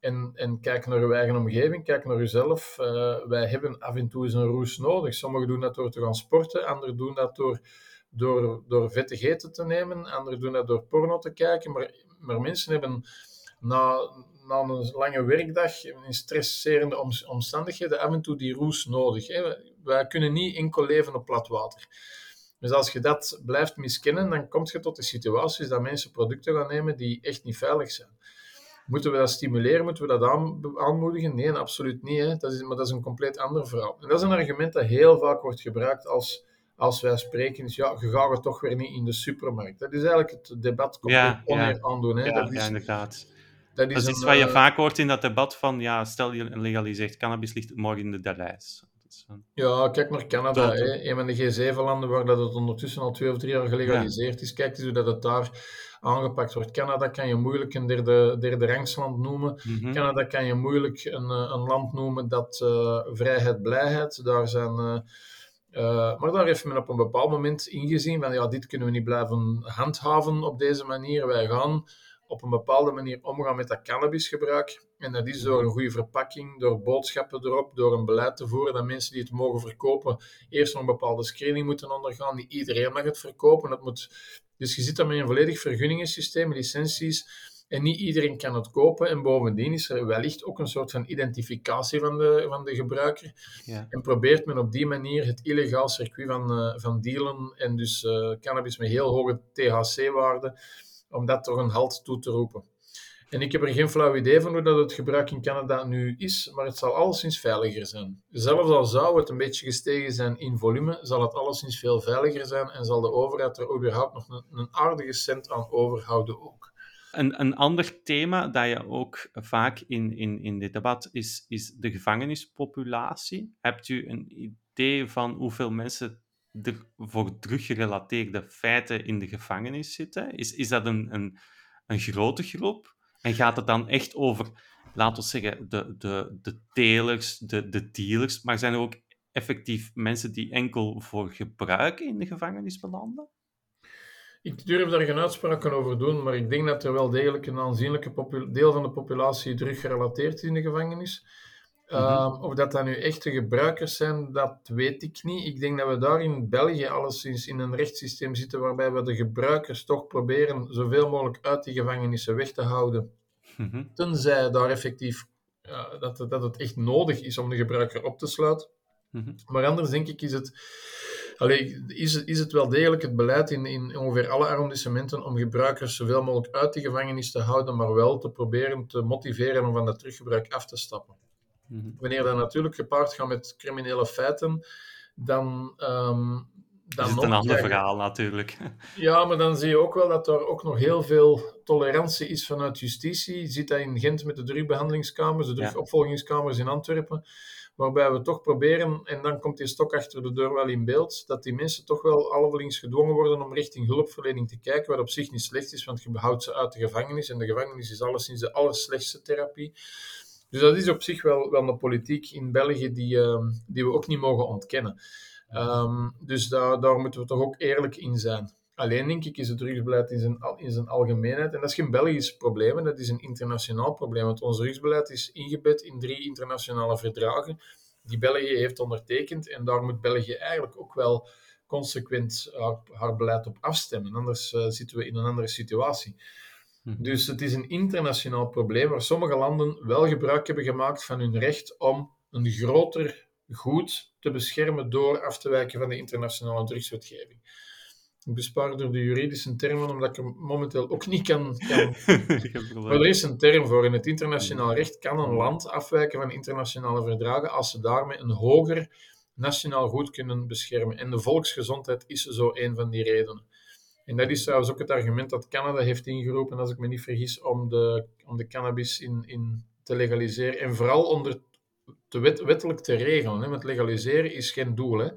en, en kijk naar uw eigen omgeving, kijk naar uzelf. Uh, wij hebben af en toe eens een roes nodig. Sommigen doen dat door te gaan sporten, anderen doen dat door, door, door vettig eten te nemen, anderen doen dat door porno te kijken. Maar, maar mensen hebben na, na een lange werkdag, in stresserende omstandigheden, af en toe die roes nodig. Hè. Wij kunnen niet enkel leven op plat water. Dus als je dat blijft miskennen, dan kom je tot de situaties dat mensen producten gaan nemen die echt niet veilig zijn. Moeten we dat stimuleren? Moeten we dat aanmoedigen? Nee, absoluut niet. Hè. Dat is, maar dat is een compleet ander verhaal. En dat is een argument dat heel vaak wordt gebruikt als, als wij spreken, is ja, je gaat het toch weer niet in de supermarkt. Dat is eigenlijk het debat compleet ja, ja. aandoen. Hè. Ja, dat is, ja, inderdaad. Dat is, dat is iets wat je uh, vaak hoort in dat debat van, ja, stel je legaliseert cannabis, ligt morgen in de Delijs. Ja, kijk naar Canada, hè. een van de G7-landen waar dat het ondertussen al twee of drie jaar gelegaliseerd is. Kijk eens hoe dat het daar aangepakt wordt. Canada kan je moeilijk een derde, derde rangsland noemen. Mhm. Canada kan je moeilijk een, eh, een land noemen dat uh, vrijheid, blijheid. Daar zijn, uh, uh, maar daar heeft men op een bepaald moment ingezien van ja, dit kunnen we niet blijven handhaven op deze manier. Wij gaan op een bepaalde manier omgaan met dat cannabisgebruik. En dat is door een goede verpakking, door boodschappen erop, door een beleid te voeren dat mensen die het mogen verkopen eerst nog een bepaalde screening moeten ondergaan. Niet iedereen mag het verkopen. Dat moet... Dus je zit dan met een volledig vergunningensysteem, licenties. En niet iedereen kan het kopen. En bovendien is er wellicht ook een soort van identificatie van de, van de gebruiker. Ja. En probeert men op die manier het illegaal circuit van, uh, van dealen en dus uh, cannabis met heel hoge THC-waarden, om dat toch een halt toe te roepen. En ik heb er geen flauw idee van hoe dat het gebruik in Canada nu is, maar het zal alleszins veiliger zijn. Zelfs al zou het een beetje gestegen zijn in volume, zal het alleszins veel veiliger zijn en zal de overheid er überhaupt nog een, aardige cent aan overhouden ook. Een, een ander thema dat je ook vaak in, in, in dit debat is, is de gevangenispopulatie. Hebt u een idee van hoeveel mensen er voor druggerelateerde feiten in de gevangenis zitten? Is, is dat een, een, een grote groep? En gaat het dan echt over, laten we zeggen, de, de, de telers, de, de dealers, maar zijn er ook effectief mensen die enkel voor gebruik in de gevangenis belanden? Ik durf daar geen uitspraken over doen, maar ik denk dat er wel degelijk een aanzienlijke deel van de populatie druggerelateerd is in de gevangenis. Mm -hmm. uh, of dat dat nu echte gebruikers zijn, dat weet ik niet. Ik denk dat we daar in België alleszins in een rechtssysteem zitten waarbij we de gebruikers toch proberen zoveel mogelijk uit die gevangenissen weg te houden. Mm -hmm. Tenzij daar effectief uh, dat, dat het echt nodig is om de gebruiker op te sluiten. Mm -hmm. Maar anders denk ik is het Allee, is, is het wel degelijk het beleid in, in ongeveer alle arrondissementen om gebruikers zoveel mogelijk uit de gevangenis te houden, maar wel te proberen te motiveren om van dat teruggebruik af te stappen. Mm -hmm. Wanneer dat natuurlijk gepaard gaat met criminele feiten, dan... Um, dan is het een ander verhaal natuurlijk. <laughs> Ja, maar dan zie je ook wel dat er ook nog heel veel tolerantie is vanuit justitie. Je ziet dat in Gent met de drugbehandelingskamers, de drugopvolgingskamers in Antwerpen waarbij we toch proberen, en dan komt die stok achter de deur wel in beeld, dat die mensen toch wel allebelings gedwongen worden om richting hulpverlening te kijken, wat op zich niet slecht is, want je behoudt ze uit de gevangenis, en de gevangenis is alleszins de allerslechtste therapie. Dus dat is op zich wel, wel een politiek in België die, uh, die we ook niet mogen ontkennen. Um, dus daar, daar moeten we toch ook eerlijk in zijn. Alleen denk ik is het drugsbeleid in zijn, in zijn algemeenheid, en dat is geen Belgisch probleem, dat is een internationaal probleem, want ons drugsbeleid is ingebed in drie internationale verdragen die België heeft ondertekend, en daar moet België eigenlijk ook wel consequent haar, haar beleid op afstemmen, anders uh, zitten we in een andere situatie. Hm. Dus het is een internationaal probleem waar sommige landen wel gebruik hebben gemaakt van hun recht om een groter goed te beschermen door af te wijken van de internationale drugswetgeving. Ik bespaar door de juridische termen, omdat ik er momenteel ook niet kan... kan... <laughs> maar er is een term voor. In het internationaal recht kan een land afwijken van internationale verdragen als ze daarmee een hoger nationaal goed kunnen beschermen. En de volksgezondheid is zo een van die redenen. En dat is trouwens ook het argument dat Canada heeft ingeroepen, als ik me niet vergis, om de, om de cannabis in, in te legaliseren. En vooral onder te wet, wettelijk te regelen. Hè? Want legaliseren is geen doel. Hè?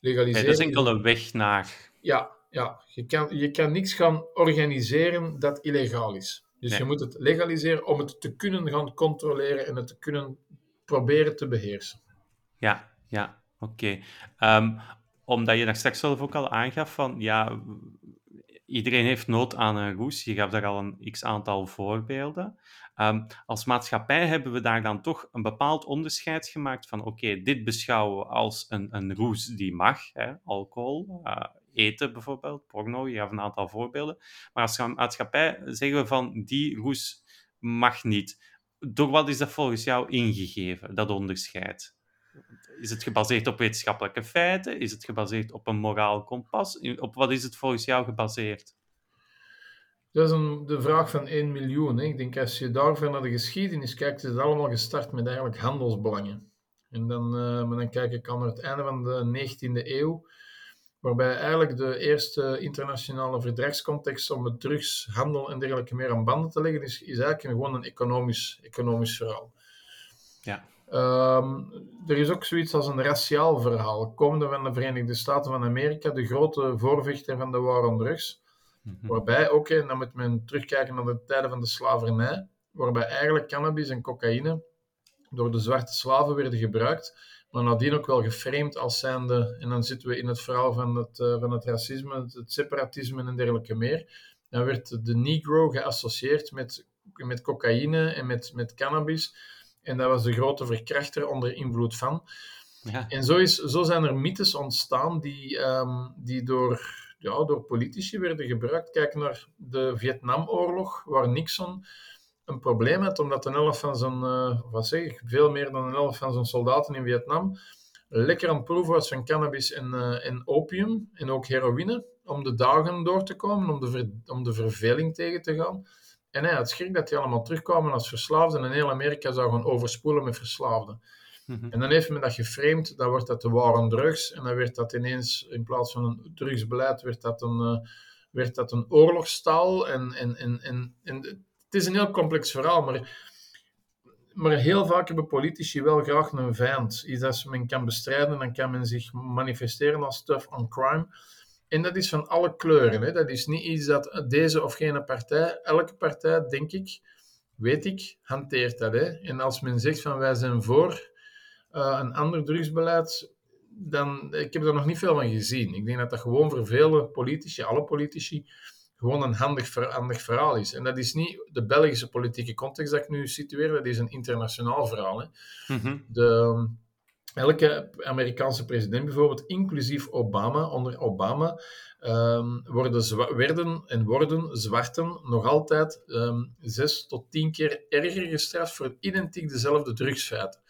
Legaliseren nee, dat is enkel een weg naar. Ja, ja. Je, kan, je kan niks gaan organiseren dat illegaal is. Dus Nee. je moet het legaliseren om het te kunnen gaan controleren en het te kunnen proberen te beheersen. Ja, ja, oké. Ehm, omdat je daar straks zelf ook al aangaf van, ja, iedereen heeft nood aan een roes. Je gaf daar al een x-aantal voorbeelden. Ehm, als maatschappij hebben we daar dan toch een bepaald onderscheid gemaakt van, oké, dit beschouwen we als een, een roes die mag, hè, alcohol, eh, eten bijvoorbeeld, porno, je gaf een aantal voorbeelden. Maar als maatschappij zeggen we van, die roes mag niet. Door wat is dat volgens jou ingegeven, dat onderscheid? Is het gebaseerd op wetenschappelijke feiten? Is het gebaseerd op een moraal kompas? Op wat is het volgens jou gebaseerd? Dat is een, de vraag van 1 miljoen. Hè. Ik denk als je daarvoor naar de geschiedenis kijkt, is het allemaal gestart met eigenlijk handelsbelangen. En dan, uh, maar dan kijk ik aan het einde van de 19e eeuw, waarbij eigenlijk de eerste internationale verdragscontext om het drugshandel en dergelijke meer aan banden te leggen, is, is eigenlijk gewoon een economisch, economisch verhaal. Ja. Um, er is ook zoiets als een raciaal verhaal, komende van de Verenigde Staten van Amerika, de grote voorvechter van de war on drugs. Mhm. Waarbij ook, en dan moet men terugkijken naar de tijden van de slavernij, waarbij eigenlijk cannabis en cocaïne door de zwarte slaven werden gebruikt, maar nadien ook wel geframed als zijnde, en dan zitten we in het verhaal van het, uh, van het racisme, het separatisme en dergelijke meer. Dan werd de Negro geassocieerd met, met cocaïne en met, met cannabis. En dat was de grote verkrachter onder invloed van. Ja. En zo, is, zo zijn er mythes ontstaan die, um, die door, ja, door politici werden gebruikt. Kijk naar de Vietnamoorlog, waar Nixon een probleem had, omdat een elf van zijn, uh, wat zeg ik, veel meer dan een elf van zijn soldaten in Vietnam lekker aan het proeven was van cannabis en, uh, en opium en ook heroïne, om de dagen door te komen, om de, ver, om de verveling tegen te gaan. En hij had schrik dat die allemaal terugkwamen als verslaafden en heel Amerika zou gaan overspoelen met verslaafden. Mhm. En dan heeft men dat geframed, dan wordt dat de war drugs en dan werd dat ineens, in plaats van een drugsbeleid, werd dat een, uh, werd dat een oorlogstaal. En, en, en, en, en het is een heel complex verhaal, maar, maar heel vaak hebben politici wel graag een vijand. Iets dat men kan bestrijden, dan kan men zich manifesteren als tough on crime. En dat is van alle kleuren. Hè. Dat is niet iets dat deze of gene partij, elke partij, denk ik, weet ik, hanteert dat. Hè. En als men zegt van wij zijn voor uh, een ander drugsbeleid, dan ik heb er nog niet veel van gezien. Ik denk dat dat gewoon voor vele politici, alle politici, gewoon een handig, handig verhaal is. En dat is niet de Belgische politieke context dat ik nu situeer, dat is een internationaal verhaal. Hè. Mm de, elke Amerikaanse president bijvoorbeeld, inclusief Obama, onder Obama, um, worden werden en worden zwarten nog altijd um, zes tot tien keer erger gestraft voor identiek dezelfde drugsfeiten.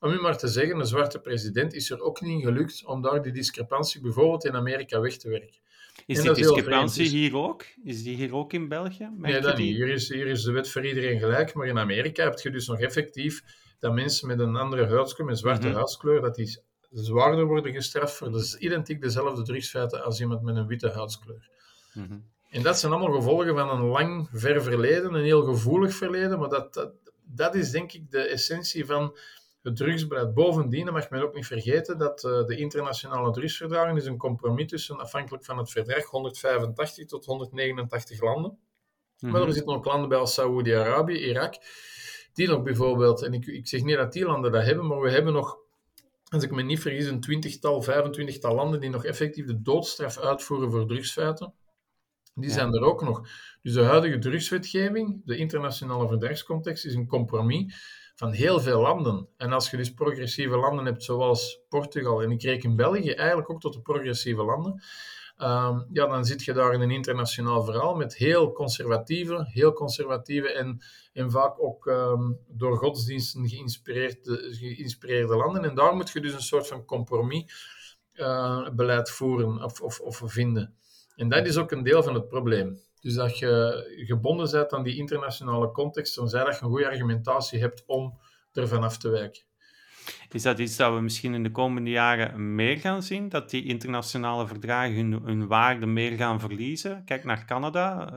Om u maar te zeggen, een zwarte president is er ook niet gelukt om daar die discrepantie bijvoorbeeld in Amerika weg te werken. Is die discrepantie hier ook? Is die hier ook in België? nee, dat niet. Hier is, hier is de wet voor iedereen gelijk, maar in Amerika heb je dus nog effectief dat mensen met een andere huidskleur, met zwarte mm huidskleur, dat die zwaarder worden gestraft voor dus identiek dezelfde drugsfeiten als iemand met een witte huidskleur. Mhm. En dat zijn allemaal gevolgen van een lang, ver verleden, een heel gevoelig verleden, maar dat, dat, dat is denk ik de essentie van het drugsbeleid. Bovendien mag men ook niet vergeten dat uh, de internationale drugsverdragen is een compromis tussen, afhankelijk van het verdrag, 185 tot 189 landen. Mhm. Maar er zitten ook landen bij als Saoedi-Arabië, Irak, die nog bijvoorbeeld, en ik, ik zeg niet dat die landen dat hebben, maar we hebben nog, als ik me niet vergis, een twintigtal, vijfentwintigtal landen die nog effectief de doodstraf uitvoeren voor drugsfeiten. Die zijn er ook nog. Dus de huidige drugswetgeving, de internationale verdragscontext, is een compromis van heel veel landen. En als je dus progressieve landen hebt, zoals Portugal, en ik reken België eigenlijk ook tot de progressieve landen, um, ja, dan zit je daar in een internationaal verhaal met heel conservatieve, heel conservatieve en, en vaak ook um, door godsdiensten geïnspireerde, geïnspireerde landen. En daar moet je dus een soort van compromis uh, beleid voeren of, of, of vinden. En dat is ook een deel van het probleem. Dus dat je gebonden bent aan die internationale context, dan zij dat je een goede argumentatie hebt om ervan af te wijken. Is dat iets dat we misschien in de komende jaren meer gaan zien? Dat die internationale verdragen hun, hun waarde meer gaan verliezen? Kijk naar Canada.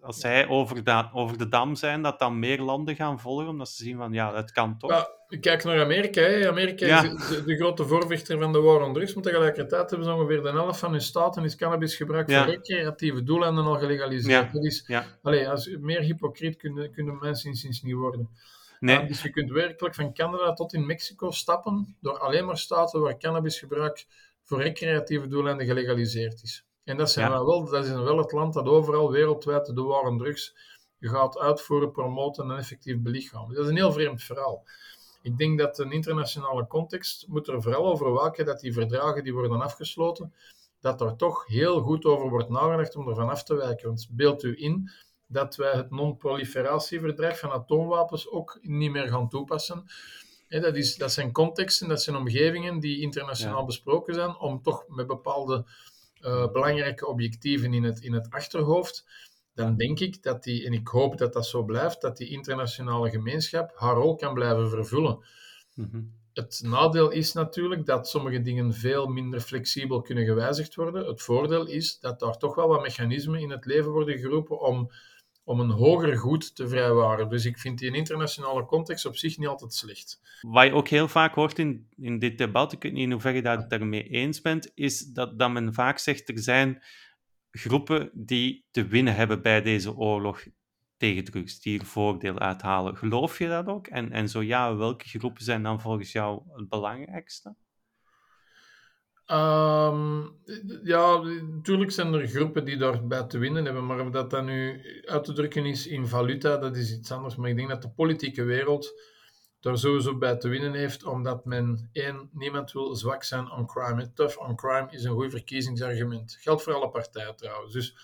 Als zij over de, over de dam zijn, dat dan meer landen gaan volgen, omdat ze zien van ja, dat kan toch. Ja, kijk naar Amerika. Hè. Amerika is de, de, grote voorvechter van de war on drugs, maar tegelijkertijd hebben ze ongeveer de helft van hun staten is cannabis gebruikt voor recreatieve doeleinden al gelegaliseerd. Dat is, allez, als, meer hypocriet kunnen, kunnen mensen inziens niet worden. Nee. dus je kunt werkelijk van Canada tot in Mexico stappen door alleen maar staten waar cannabisgebruik voor recreatieve doeleinden gelegaliseerd is. En dat, zijn wel, dat is wel het land dat overal wereldwijd de war on drugs gaat uitvoeren, promoten en effectief belichamen. Dat is een heel vreemd verhaal. Ik denk dat een internationale context moet er vooral over waken dat die verdragen die worden afgesloten, dat er toch heel goed over wordt nagedacht om ervan af te wijken. Want beeld u in dat wij het non-proliferatieverdrag van atoomwapens ook niet meer gaan toepassen. dat, is, dat zijn contexten, dat zijn omgevingen die internationaal besproken zijn, om toch met bepaalde uh, belangrijke objectieven in het, in het achterhoofd, dan denk ik dat die, en ik hoop dat dat zo blijft, dat die internationale gemeenschap haar rol kan blijven vervullen. Mhm. Het nadeel is natuurlijk dat sommige dingen veel minder flexibel kunnen gewijzigd worden. Het voordeel is dat daar toch wel wat mechanismen in het leven worden geroepen om om een hoger goed te vrijwaren. Dus ik vind die in internationale context op zich niet altijd slecht. Wat je ook heel vaak hoort in, in dit debat, ik weet niet in hoeverre je dat daarmee eens bent, is dat, dat men vaak zegt er zijn groepen die te winnen hebben bij deze oorlog tegen drugs, die er voordeel uithalen. Geloof je dat ook? En, en zo ja, welke groepen zijn dan volgens jou het belangrijkste? Um, ja, natuurlijk zijn er groepen die daarbij te winnen hebben, maar of dat dan nu uit te drukken is in valuta, dat is iets anders. Maar ik denk dat de politieke wereld daar sowieso bij te winnen heeft, omdat men, één, niemand wil zwak zijn on crime. Tough on crime is een goed verkiezingsargument. Geldt voor alle partijen trouwens. Dus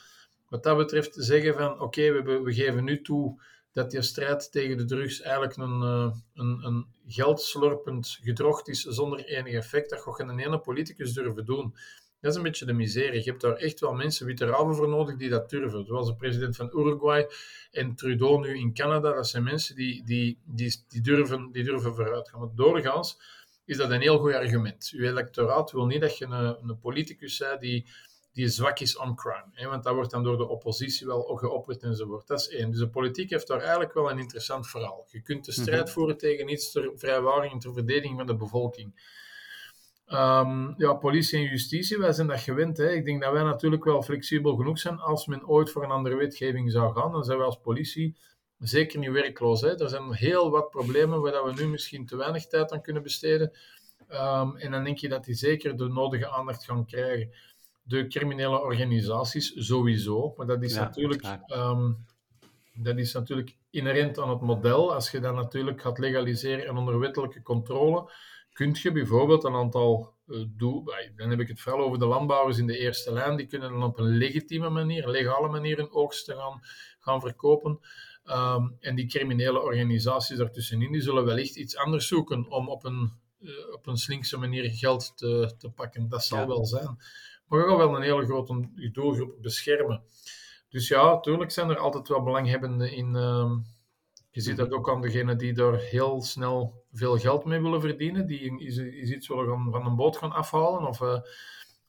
wat dat betreft zeggen van, oké, we, we geven nu toe dat die strijd tegen de drugs eigenlijk een, uh, een, een geldslorpend gedrocht is zonder enig effect. Dat gaat geen ene politicus durven doen. Dat is een beetje de miserie. Je hebt daar echt wel mensen, witte raven voor nodig, die dat durven. Zoals de president van Uruguay en Trudeau nu in Canada. Dat zijn mensen die, die, die, die, durven, die durven vooruit gaan. Maar doorgaans is dat een heel goed argument. Uw electoraat wil niet dat je een, een politicus bent die die zwak is on crime. Hè? Want dat wordt dan door de oppositie wel geopperd enzovoort. Dat is één. Dus de politiek heeft daar eigenlijk wel een interessant verhaal. Je kunt de strijd mhm. voeren tegen iets ter vrijwaring en ter verdediging van de bevolking. Um, ja, politie en justitie, wij zijn dat gewend. Hè. Ik denk dat wij natuurlijk wel flexibel genoeg zijn. Als men ooit voor een andere wetgeving zou gaan, dan zijn wij als politie zeker niet werkloos. Hè. Er zijn heel wat problemen waar we nu misschien te weinig tijd aan kunnen besteden. Um, en dan denk je dat die zeker de nodige aandacht gaan krijgen de criminele organisaties sowieso. Maar dat is, natuurlijk, um, dat is natuurlijk inherent aan het model. Als je dat natuurlijk gaat legaliseren en onder wettelijke controle, kun je bijvoorbeeld een aantal uh, doel, dan heb ik het vooral over de landbouwers in de eerste lijn, die kunnen dan op een legitieme manier, een legale manier een oogsten gaan, gaan verkopen. Um, en die criminele organisaties daartussenin, die zullen wellicht iets anders zoeken om op een, uh, op een slinkse manier geld te, te pakken. Dat zal wel zijn maar ook wel een hele grote doelgroep beschermen. Dus ja, natuurlijk zijn er altijd wel belanghebbenden in. Uh, je ziet dat ook aan degenen die daar heel snel veel geld mee willen verdienen, die is, is iets willen gaan, van een boot gaan afhalen of, uh,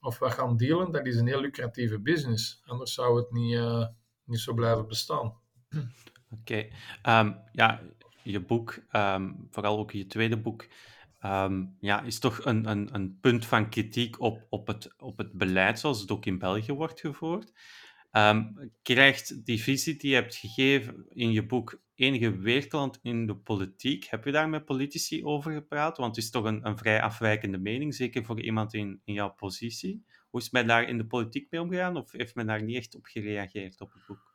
of wat gaan dealen. Dat is een heel lucratieve business. Anders zou het niet, uh, niet zo blijven bestaan. Oké. Okay. Um, ehm, ja, je boek, um, vooral ook je tweede boek, Ehm, ja, is toch een, een, een punt van kritiek op, op, het, op het beleid zoals het ook in België wordt gevoerd. Um, krijgt die visie die je hebt gegeven in je boek enige weerklant in de politiek? Heb je daar met politici over gepraat? Want het is toch een, een vrij afwijkende mening, zeker voor iemand in, in jouw positie. Hoe is men daar in de politiek mee omgegaan of heeft men daar niet echt op gereageerd op het boek?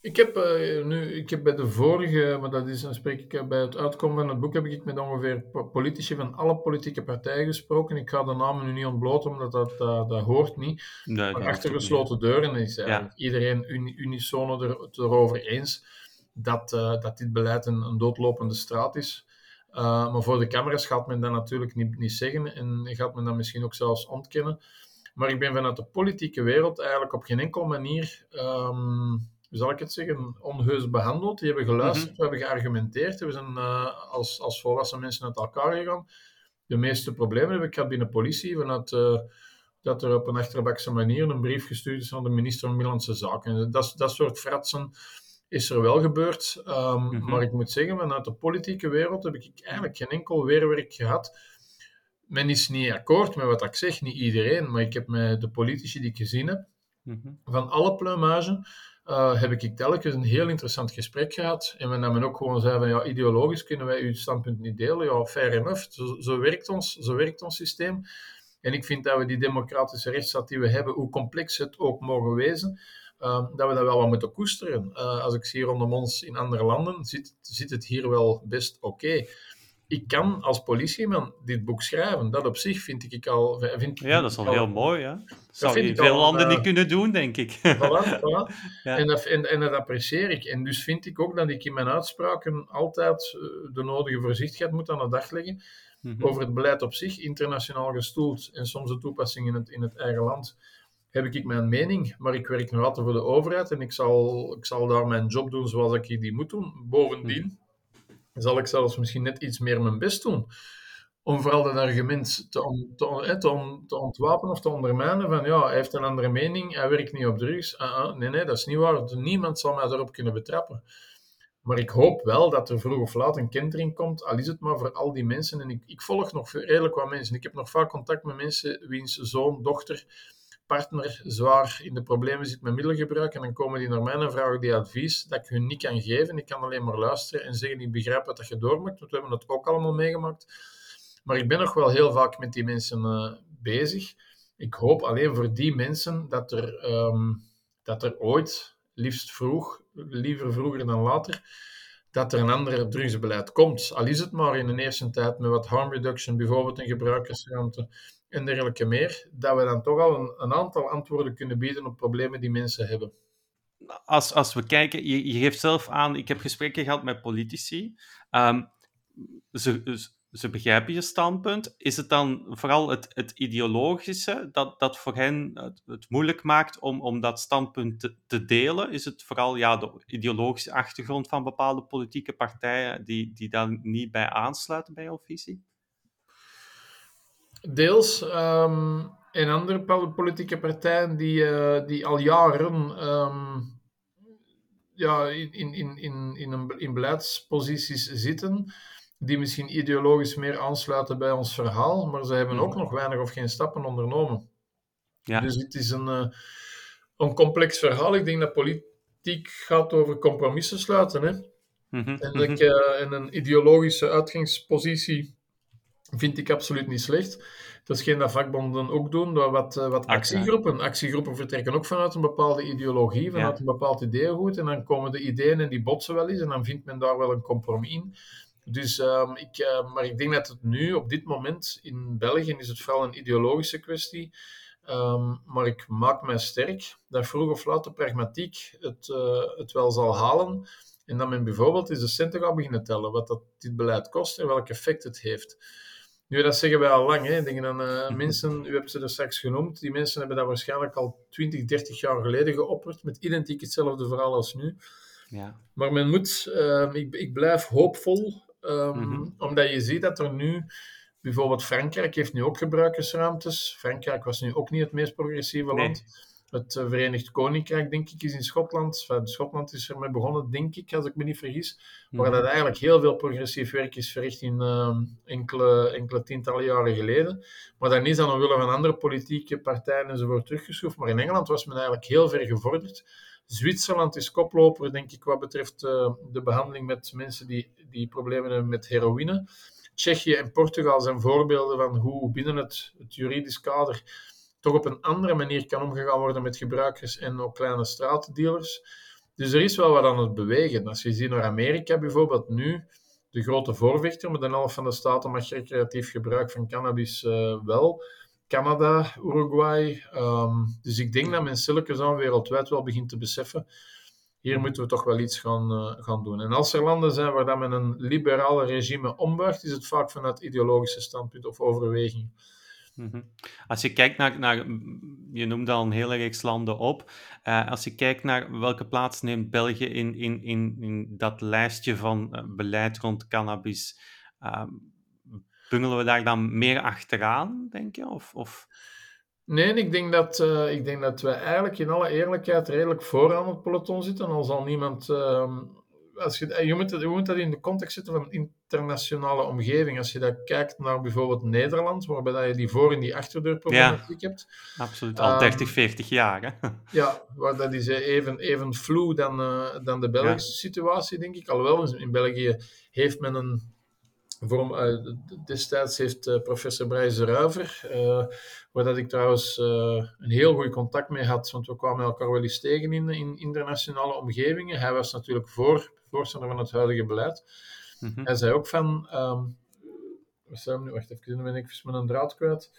Ik heb, uh, nu, ik heb bij de vorige, maar dat is, dan spreek ik bij het uitkomen van het boek, heb ik met ongeveer politici van alle politieke partijen gesproken. Ik ga de namen nu niet ontbloten, omdat dat, dat, dat hoort niet. Nee, maar achter gesloten deuren is iedereen unisono er, erover eens dat, uh, dat dit beleid een, een, doodlopende straat is. Uh, maar voor de camera's gaat men dat natuurlijk niet, niet zeggen en gaat men dat misschien ook zelfs ontkennen. Maar ik ben vanuit de politieke wereld eigenlijk op geen enkele manier... Um, hoe zal ik het zeggen, onheus behandeld. Die hebben geluisterd, mhm. we hebben geargumenteerd. We zijn uh, als, als volwassen mensen uit elkaar gegaan. De meeste problemen heb ik gehad binnen politie, vanuit uh, dat er op een achterbakse manier een brief gestuurd is aan de minister van Binnenlandse Zaken. Dat, dat soort fratsen is er wel gebeurd. Um, mm Maar ik moet zeggen, vanuit de politieke wereld heb ik eigenlijk geen enkel weerwerk gehad. Men is niet akkoord met wat ik zeg, niet iedereen, maar ik heb met de politici die ik gezien heb, mhm. van alle plumage, uh, heb ik telkens een heel interessant gesprek gehad. En we namen ook gewoon zei van, ja, ideologisch kunnen wij uw standpunt niet delen. Ja, fair enough. Zo, zo, werkt, ons, zo werkt ons systeem. En ik vind dat we die democratische rechtsstaat die we hebben, hoe complex het ook mogen wezen, uh, dat we dat wel wat moeten koesteren. Uh, als ik zie rondom ons in andere landen, zit, zit het hier wel best oké ik kan als politieman dit boek schrijven. Dat op zich vind ik al... Vind ja, dat is al heel mooi, hè? Dat zou je veel landen uh, niet kunnen doen, denk ik. Voilà, voilà. <laughs> Ja. En, dat, en, en, dat apprecieer ik. En dus vind ik ook dat ik in mijn uitspraken altijd eh, de nodige voorzichtigheid moet aan de dag leggen mm -hmm. over het beleid op zich, internationaal gestoeld en soms de toepassing in het, in het eigen land. Heb ik mijn mening, maar ik werk nog altijd voor de overheid en ik zal, ik zal daar mijn job doen zoals ik die moet doen. Bovendien... Zal ik zelfs misschien net iets meer mijn best doen om vooral dat argument te, on, te, te, ontwapenen of te ondermijnen van ja, hij heeft een andere mening, hij werkt niet op drugs. Uh -uh, nee, nee, dat is niet waar. Niemand zal mij daarop kunnen betrappen. Maar ik hoop wel dat er vroeg of laat een kentering komt, al is het maar voor al die mensen. En ik, ik volg nog redelijk wat mensen. Ik heb nog vaak contact met mensen wiens zoon, dochter partner zwaar in de problemen zit met middelgebruik en dan komen die naar mij en vragen die advies dat ik hun niet kan geven. Ik kan alleen maar luisteren en zeggen, ik begrijp wat dat je doormaakt, want we hebben het ook allemaal meegemaakt. Maar ik ben nog wel heel vaak met die mensen uh, bezig. Ik hoop alleen voor die mensen dat er, um, dat er ooit, liefst vroeg, liever vroeger dan later, dat er een ander drugsbeleid komt. Al is het maar in een eerste tijd met wat harm reduction, bijvoorbeeld een gebruikersruimte en dergelijke meer, dat we dan toch al een, een aantal antwoorden kunnen bieden op problemen die mensen hebben. Als, als we kijken, je, geeft zelf aan, ik heb gesprekken gehad met politici. Um, ze, ze begrijpen je standpunt. Is het dan vooral het, het ideologische dat, dat voor hen het, moeilijk maakt om, om dat standpunt te, te, delen? Is het vooral ja, de ideologische achtergrond van bepaalde politieke partijen die, die daar niet bij aansluiten bij jouw visie? Deels. Um, en andere politieke partijen die, uh, die al jaren um, ja, in, in, in, in, in, in beleidsposities zitten die misschien ideologisch meer aansluiten bij ons verhaal, maar ze hebben ook nog weinig of geen stappen ondernomen. Ja. Dus het is een, uh, een complex verhaal. Ik denk dat politiek gaat over compromissen sluiten. Hè? Mm -hmm. en, ik, uh, en een ideologische uitgangspositie vind ik absoluut niet slecht. Dat is geen dat vakbonden ook doen, maar wat, uh, wat actiegroepen. Actiegroepen vertrekken ook vanuit een bepaalde ideologie, vanuit ja. een bepaald ideeëngoed. En dan komen de ideeën en die botsen wel eens en dan vindt men daar wel een compromis in. Dus, um, ik, uh, maar ik denk dat het nu, op dit moment in België, is het vooral een ideologische kwestie. Um, maar ik maak mij sterk dat vroeg of laat de pragmatiek het, uh, het wel zal halen. En dat men bijvoorbeeld eens de centen gaat beginnen tellen, wat dat dit beleid kost en welk effect het heeft. Nu, dat zeggen wij al lang. Hè. Denk aan uh, mensen, u hebt ze er straks genoemd, die mensen hebben dat waarschijnlijk al 20, 30 jaar geleden geopperd, met identiek hetzelfde verhaal als nu. Ja. Maar men moet, uh, ik, ik blijf hoopvol Um, Omdat je ziet dat er nu, bijvoorbeeld Frankrijk heeft nu ook gebruikersruimtes. Frankrijk was nu ook niet het meest progressieve land. Het Verenigd Koninkrijk, denk ik, is in Schotland. Enfin, Schotland is ermee begonnen, denk ik, als ik me niet vergis. Waar mhm. dat eigenlijk heel veel progressief werk is verricht in uh, enkele, enkele tientallen jaren geleden. Maar dan is dan omwille van andere politieke partijen enzovoort teruggeschroefd. Maar in Engeland was men eigenlijk heel ver gevorderd. Zwitserland is koploper, denk ik, wat betreft uh, de behandeling met mensen die, die problemen hebben met heroïne. Tsjechië en Portugal zijn voorbeelden van hoe binnen het, het juridisch kader toch op een andere manier kan omgegaan worden met gebruikers en ook kleine straatdealers. Dus er is wel wat aan het bewegen. Als je ziet naar Amerika bijvoorbeeld nu, de grote voorvechter, met een half van de staten mag recreatief gebruik van cannabis uh, wel. Canada, Uruguay. Um, dus ik denk dat men Silicon wereldwijd wel begint te beseffen. Hier moeten we toch wel iets gaan, uh, gaan doen. En als er landen zijn waar dat men een liberale regime ombuigt, is het vaak vanuit ideologische standpunt of overweging. Mhm. Als je kijkt naar, naar, je noemde al een hele reeks landen op. Uh, als je kijkt naar welke plaats neemt België in, in, in, in dat lijstje van uh, beleid rond cannabis, uh, bungelen we daar dan meer achteraan, denk je? Of, of... Nee, ik denk, dat, uh, ik denk dat we eigenlijk in alle eerlijkheid redelijk vooraan het peloton zitten. Al zal niemand. Als je, je, moet, je moet dat in de context zetten van een internationale omgeving. Als je dat kijkt naar bijvoorbeeld Nederland, waarbij je die voor- en die achterdeurproblematiek ja, hebt. Absoluut, al 30, um, 40 jaar. Hè? <laughs> Ja, waar dat is even, even flu dan, uh, dan de Belgische ja. situatie, denk ik. Alhoewel, in België heeft men een Vorm, uh, destijds heeft uh, professor Brijs Ruiver, uh, waar dat ik trouwens een heel goed contact mee had, want we kwamen elkaar wel eens tegen in, in internationale omgevingen. Hij was natuurlijk voor, voorstander van het huidige beleid. Mm -hmm. Hij zei ook van, um, nu, wacht even, ben ik met een draad kwijt,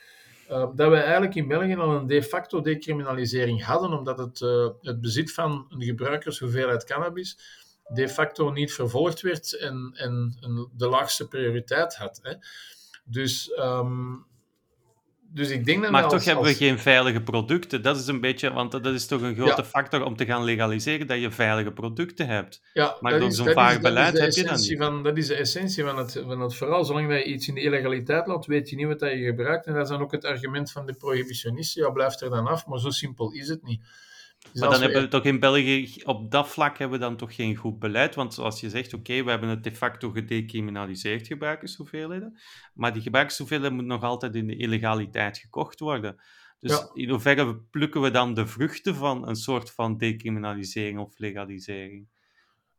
dat wij eigenlijk in België al een de facto decriminalisering hadden, omdat het, het bezit van een gebruikershoeveelheid cannabis de facto niet vervolgd werd en, en, en de laagste prioriteit had. Hè. Dus, um, dus ik denk dat maar toch hebben we geen veilige producten. Dat is een beetje, want dat is toch een grote ja. factor om te gaan legaliseren dat je veilige producten hebt. Ja, maar door zo'n vaag beleid heb je dat niet. Van, dat is de essentie van het, van het verhaal. Zolang je iets in de illegaliteit laat, weet je niet wat je gebruikt. En dat is dan ook het argument van de prohibitionisten. Ja, blijft er dan af, maar zo simpel is het niet. Dus maar dan hebben we toch in België, op dat vlak hebben we dan toch geen goed beleid. Want zoals je zegt, oké, okay, we hebben het de facto gedecriminaliseerd, gebruikershoeveelheden. Maar die gebruikershoeveelheden moeten nog altijd in de illegaliteit gekocht worden. Dus Ja. in hoeverre plukken we dan de vruchten van een soort van decriminalisering of legalisering?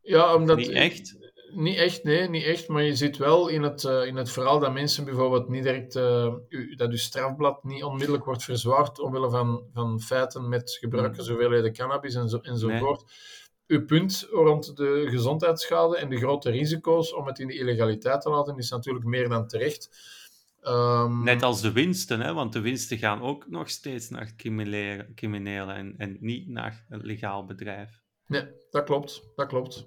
Ja, omdat... Niet echt? Niet echt, nee, niet echt. Maar je ziet wel in het, eh, in het verhaal dat mensen bijvoorbeeld niet direct... eh, u- dat uw strafblad niet onmiddellijk wordt verzwaard omwille van, van feiten met gebruikers hoeveelheden cannabis en zo, enzovoort. Uw punt rond de gezondheidsschade en de grote risico's om het in de illegaliteit te laten is natuurlijk meer dan terecht. Ehm, Net als de winsten, hè? want de winsten gaan ook nog steeds naar criminelen, criminelen en, en niet naar een legaal bedrijf. Nee, dat klopt. Dat klopt.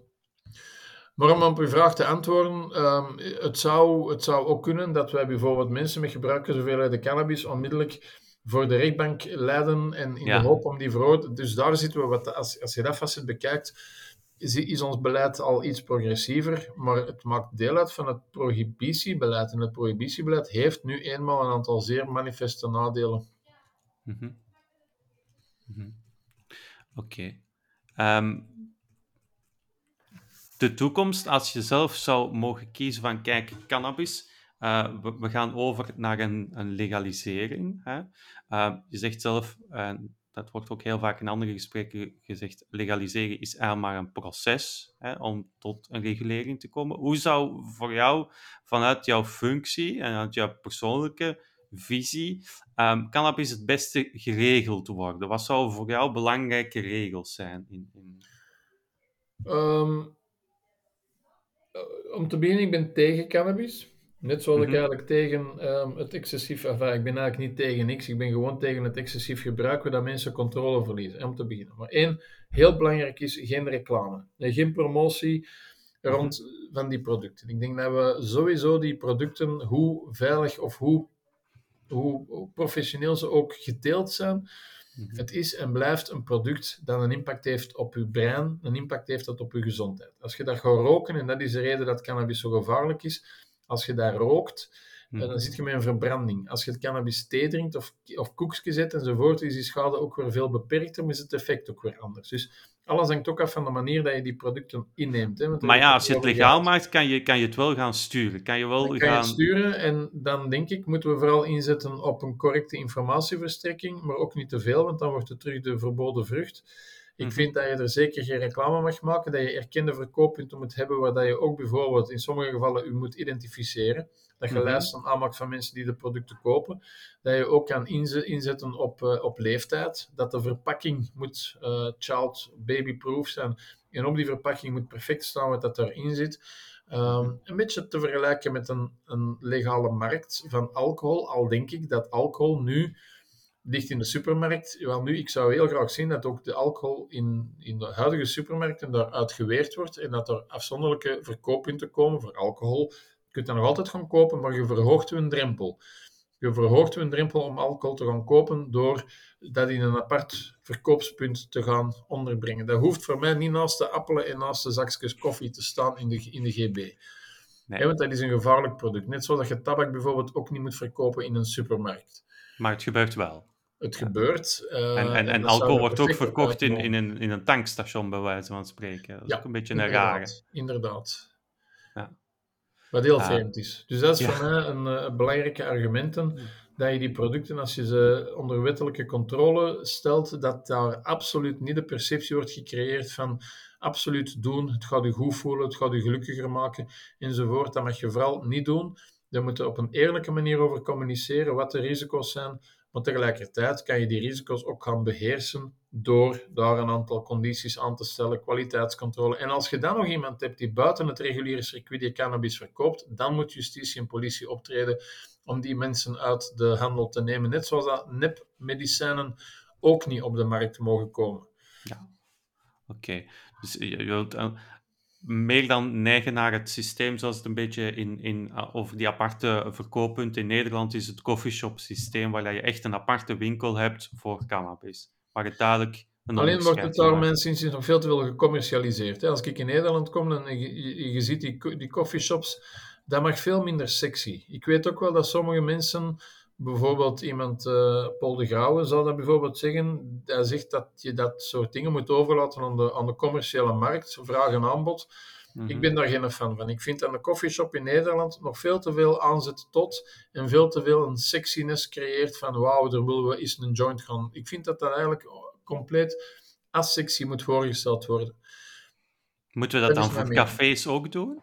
Maar om op uw vraag te antwoorden, ehm, het, zou, het zou ook kunnen dat wij bijvoorbeeld mensen met gebruikershoeveelheden cannabis onmiddellijk voor de rechtbank leiden en in Ja. de hoop om die veroordelen. Dus daar zitten we, wat, als, als je dat facet bekijkt, is, is ons beleid al iets progressiever, maar het maakt deel uit van het prohibitiebeleid. En het prohibitiebeleid heeft nu eenmaal een aantal zeer manifeste nadelen. Mhm. Mhm. Oké. Ehm, de toekomst, als je zelf zou mogen kiezen van, kijk, cannabis, eh, we, gaan over naar een, een legalisering. Hè? Eh, je zegt zelf, eh, dat wordt ook heel vaak in andere gesprekken gezegd, legaliseren is eigenlijk maar een proces hè, om tot een regulering te komen. Hoe zou voor jou, vanuit jouw functie en uit jouw persoonlijke visie, ehm, cannabis het beste geregeld worden? Wat zouden voor jou belangrijke regels zijn? In, in... Ehm, eh, om te beginnen, ik ben tegen cannabis. Net zoals Mhm. ik eigenlijk tegen ehm, het excessief... Enfin, ik ben eigenlijk niet tegen niks. Ik ben gewoon tegen het excessief gebruik, waar mensen controle verliezen. hè, Om te beginnen. Maar één, heel belangrijk is, geen reclame. Nee, geen promotie rond van die producten. Ik denk dat we sowieso die producten, hoe veilig of hoe, hoe, hoe professioneel ze ook geteeld zijn, Mhm. het is en blijft een product dat een impact heeft op je brein, een impact heeft dat op je gezondheid. Als je dat gaat roken, en dat is de reden dat cannabis zo gevaarlijk is, als je dat rookt, Mhm. dan zit je met een verbranding. Als je het cannabis thee drinkt of, of koekjes eet enzovoort, is die schade ook weer veel beperkter, maar is het effect ook weer anders. Dus alles hangt ook af van de manier dat je die producten inneemt. Hè, want Maar ja, als je het legaal maakt, kan je, kan je het wel gaan sturen. Kan je wel Dan kan je gaan... het sturen en dan denk ik moeten we vooral inzetten op een correcte informatieverstrekking, maar ook niet te veel, want dan wordt het terug de verboden vrucht. Ik Mhm. vind dat je er zeker geen reclame mag maken, dat je erkende verkooppunten moet hebben waar dat je ook bijvoorbeeld in sommige gevallen u moet identificeren. Dat je Mhm. lijsten aanmaakt van mensen die de producten kopen. Dat je ook kan inze- inzetten op, eh, op leeftijd. Dat de verpakking moet eh, child baby-proof zijn. En op die verpakking moet perfect staan wat dat erin zit. Ehm, een beetje te vergelijken met een, een legale markt van alcohol. Al denk ik dat alcohol nu ligt in de supermarkt. Wel nu, ik zou heel graag zien dat ook de alcohol in, in de huidige supermarkten daaruit geweerd wordt en dat er afzonderlijke verkooppunten komen voor alcohol. Je kunt dat nog altijd gaan kopen, maar je verhoogt een drempel. Je verhoogt een drempel om alcohol te gaan kopen door dat in een apart verkoopspunt te gaan onderbrengen. Dat hoeft voor mij niet naast de appelen en naast de zakjes koffie te staan in de, in de GB. Nee. Want dat is een gevaarlijk product. Net zoals dat je tabak bijvoorbeeld ook niet moet verkopen in een supermarkt. Maar het gebeurt wel. Het gebeurt. eh, En, en, alcohol wordt ook verkocht in, in, een, in een tankstation, bij wijze van spreken. Dat is Ja, ook een beetje een rare. Inderdaad, inderdaad. Ja. Wat heel vreemd is. Dus dat is Ja. voor mij een eh, belangrijke argumenten dat je die producten, als je ze onder wettelijke controle stelt, dat daar absoluut niet de perceptie wordt gecreëerd van absoluut doen, het gaat u goed voelen, het gaat u gelukkiger maken, enzovoort. Dat mag je vooral niet doen. Daar moet je op een eerlijke manier over communiceren wat de risico's zijn, maar tegelijkertijd kan je die risico's ook gaan beheersen door daar een aantal condities aan te stellen, kwaliteitscontrole. En als je dan nog iemand hebt die buiten het reguliere circuit die cannabis verkoopt, dan moet justitie en politie optreden om die mensen uit de handel te nemen. Net zoals dat nepmedicijnen ook niet op de markt mogen komen. Oké, dus je je wilt eh, meer dan neigen naar het systeem zoals het een beetje in, in, eh, over die aparte verkooppunten in Nederland is het coffeeshop systeem, waar je echt een aparte winkel hebt voor cannabis. Waar het duidelijk een Alleen wordt het daar mensen inzien nog veel te veel gecommercialiseerd. hè. Als ik in Nederland kom en je, je, je ziet die, die coffeeshops, dat mag veel minder sexy. Ik weet ook wel dat sommige mensen, bijvoorbeeld iemand, eh, Paul de Grauwe, zal dat bijvoorbeeld zeggen, hij zegt dat je dat soort dingen moet overlaten aan de, aan de commerciële markt, vraag en aanbod. Ik mhm. ben daar geen fan van. Ik vind dat een coffeeshop in Nederland nog veel te veel aanzet tot en veel te veel een sexiness creëert van wauw, daar willen we eens een joint gaan. Ik vind dat dat eigenlijk compleet asexy moet voorgesteld worden. Moeten we dat, dan voor cafés ook doen?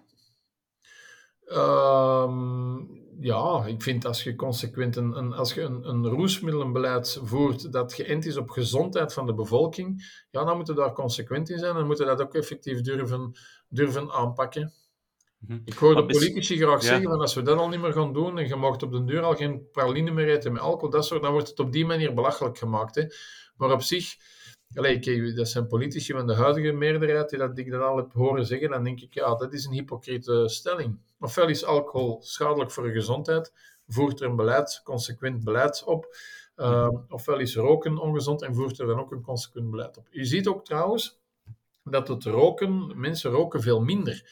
Ehm, ja, ik vind als je consequent een, een als je een, een roesmiddelenbeleid voert dat geënt is op gezondheid van de bevolking, ja, dan moeten we daar consequent in zijn en moeten we dat ook effectief durven, durven aanpakken. Mhm. Ik hoor de politici graag zeggen van als we dat al niet meer gaan doen en je mag op de deur al geen praline meer eten met alcohol, dat soort, dan wordt het op die manier belachelijk gemaakt. Hè. Maar op zich, Allee, dat zijn politici van de huidige meerderheid die dat, ik dat al heb horen zeggen. Dan denk ik, ja, dat is een hypocriete stelling. Ofwel is alcohol schadelijk voor de gezondheid, voert er een beleid, consequent beleid op. Uh, ofwel is roken ongezond en voert er dan ook een consequent beleid op. Je ziet ook trouwens dat het roken, mensen roken veel minder.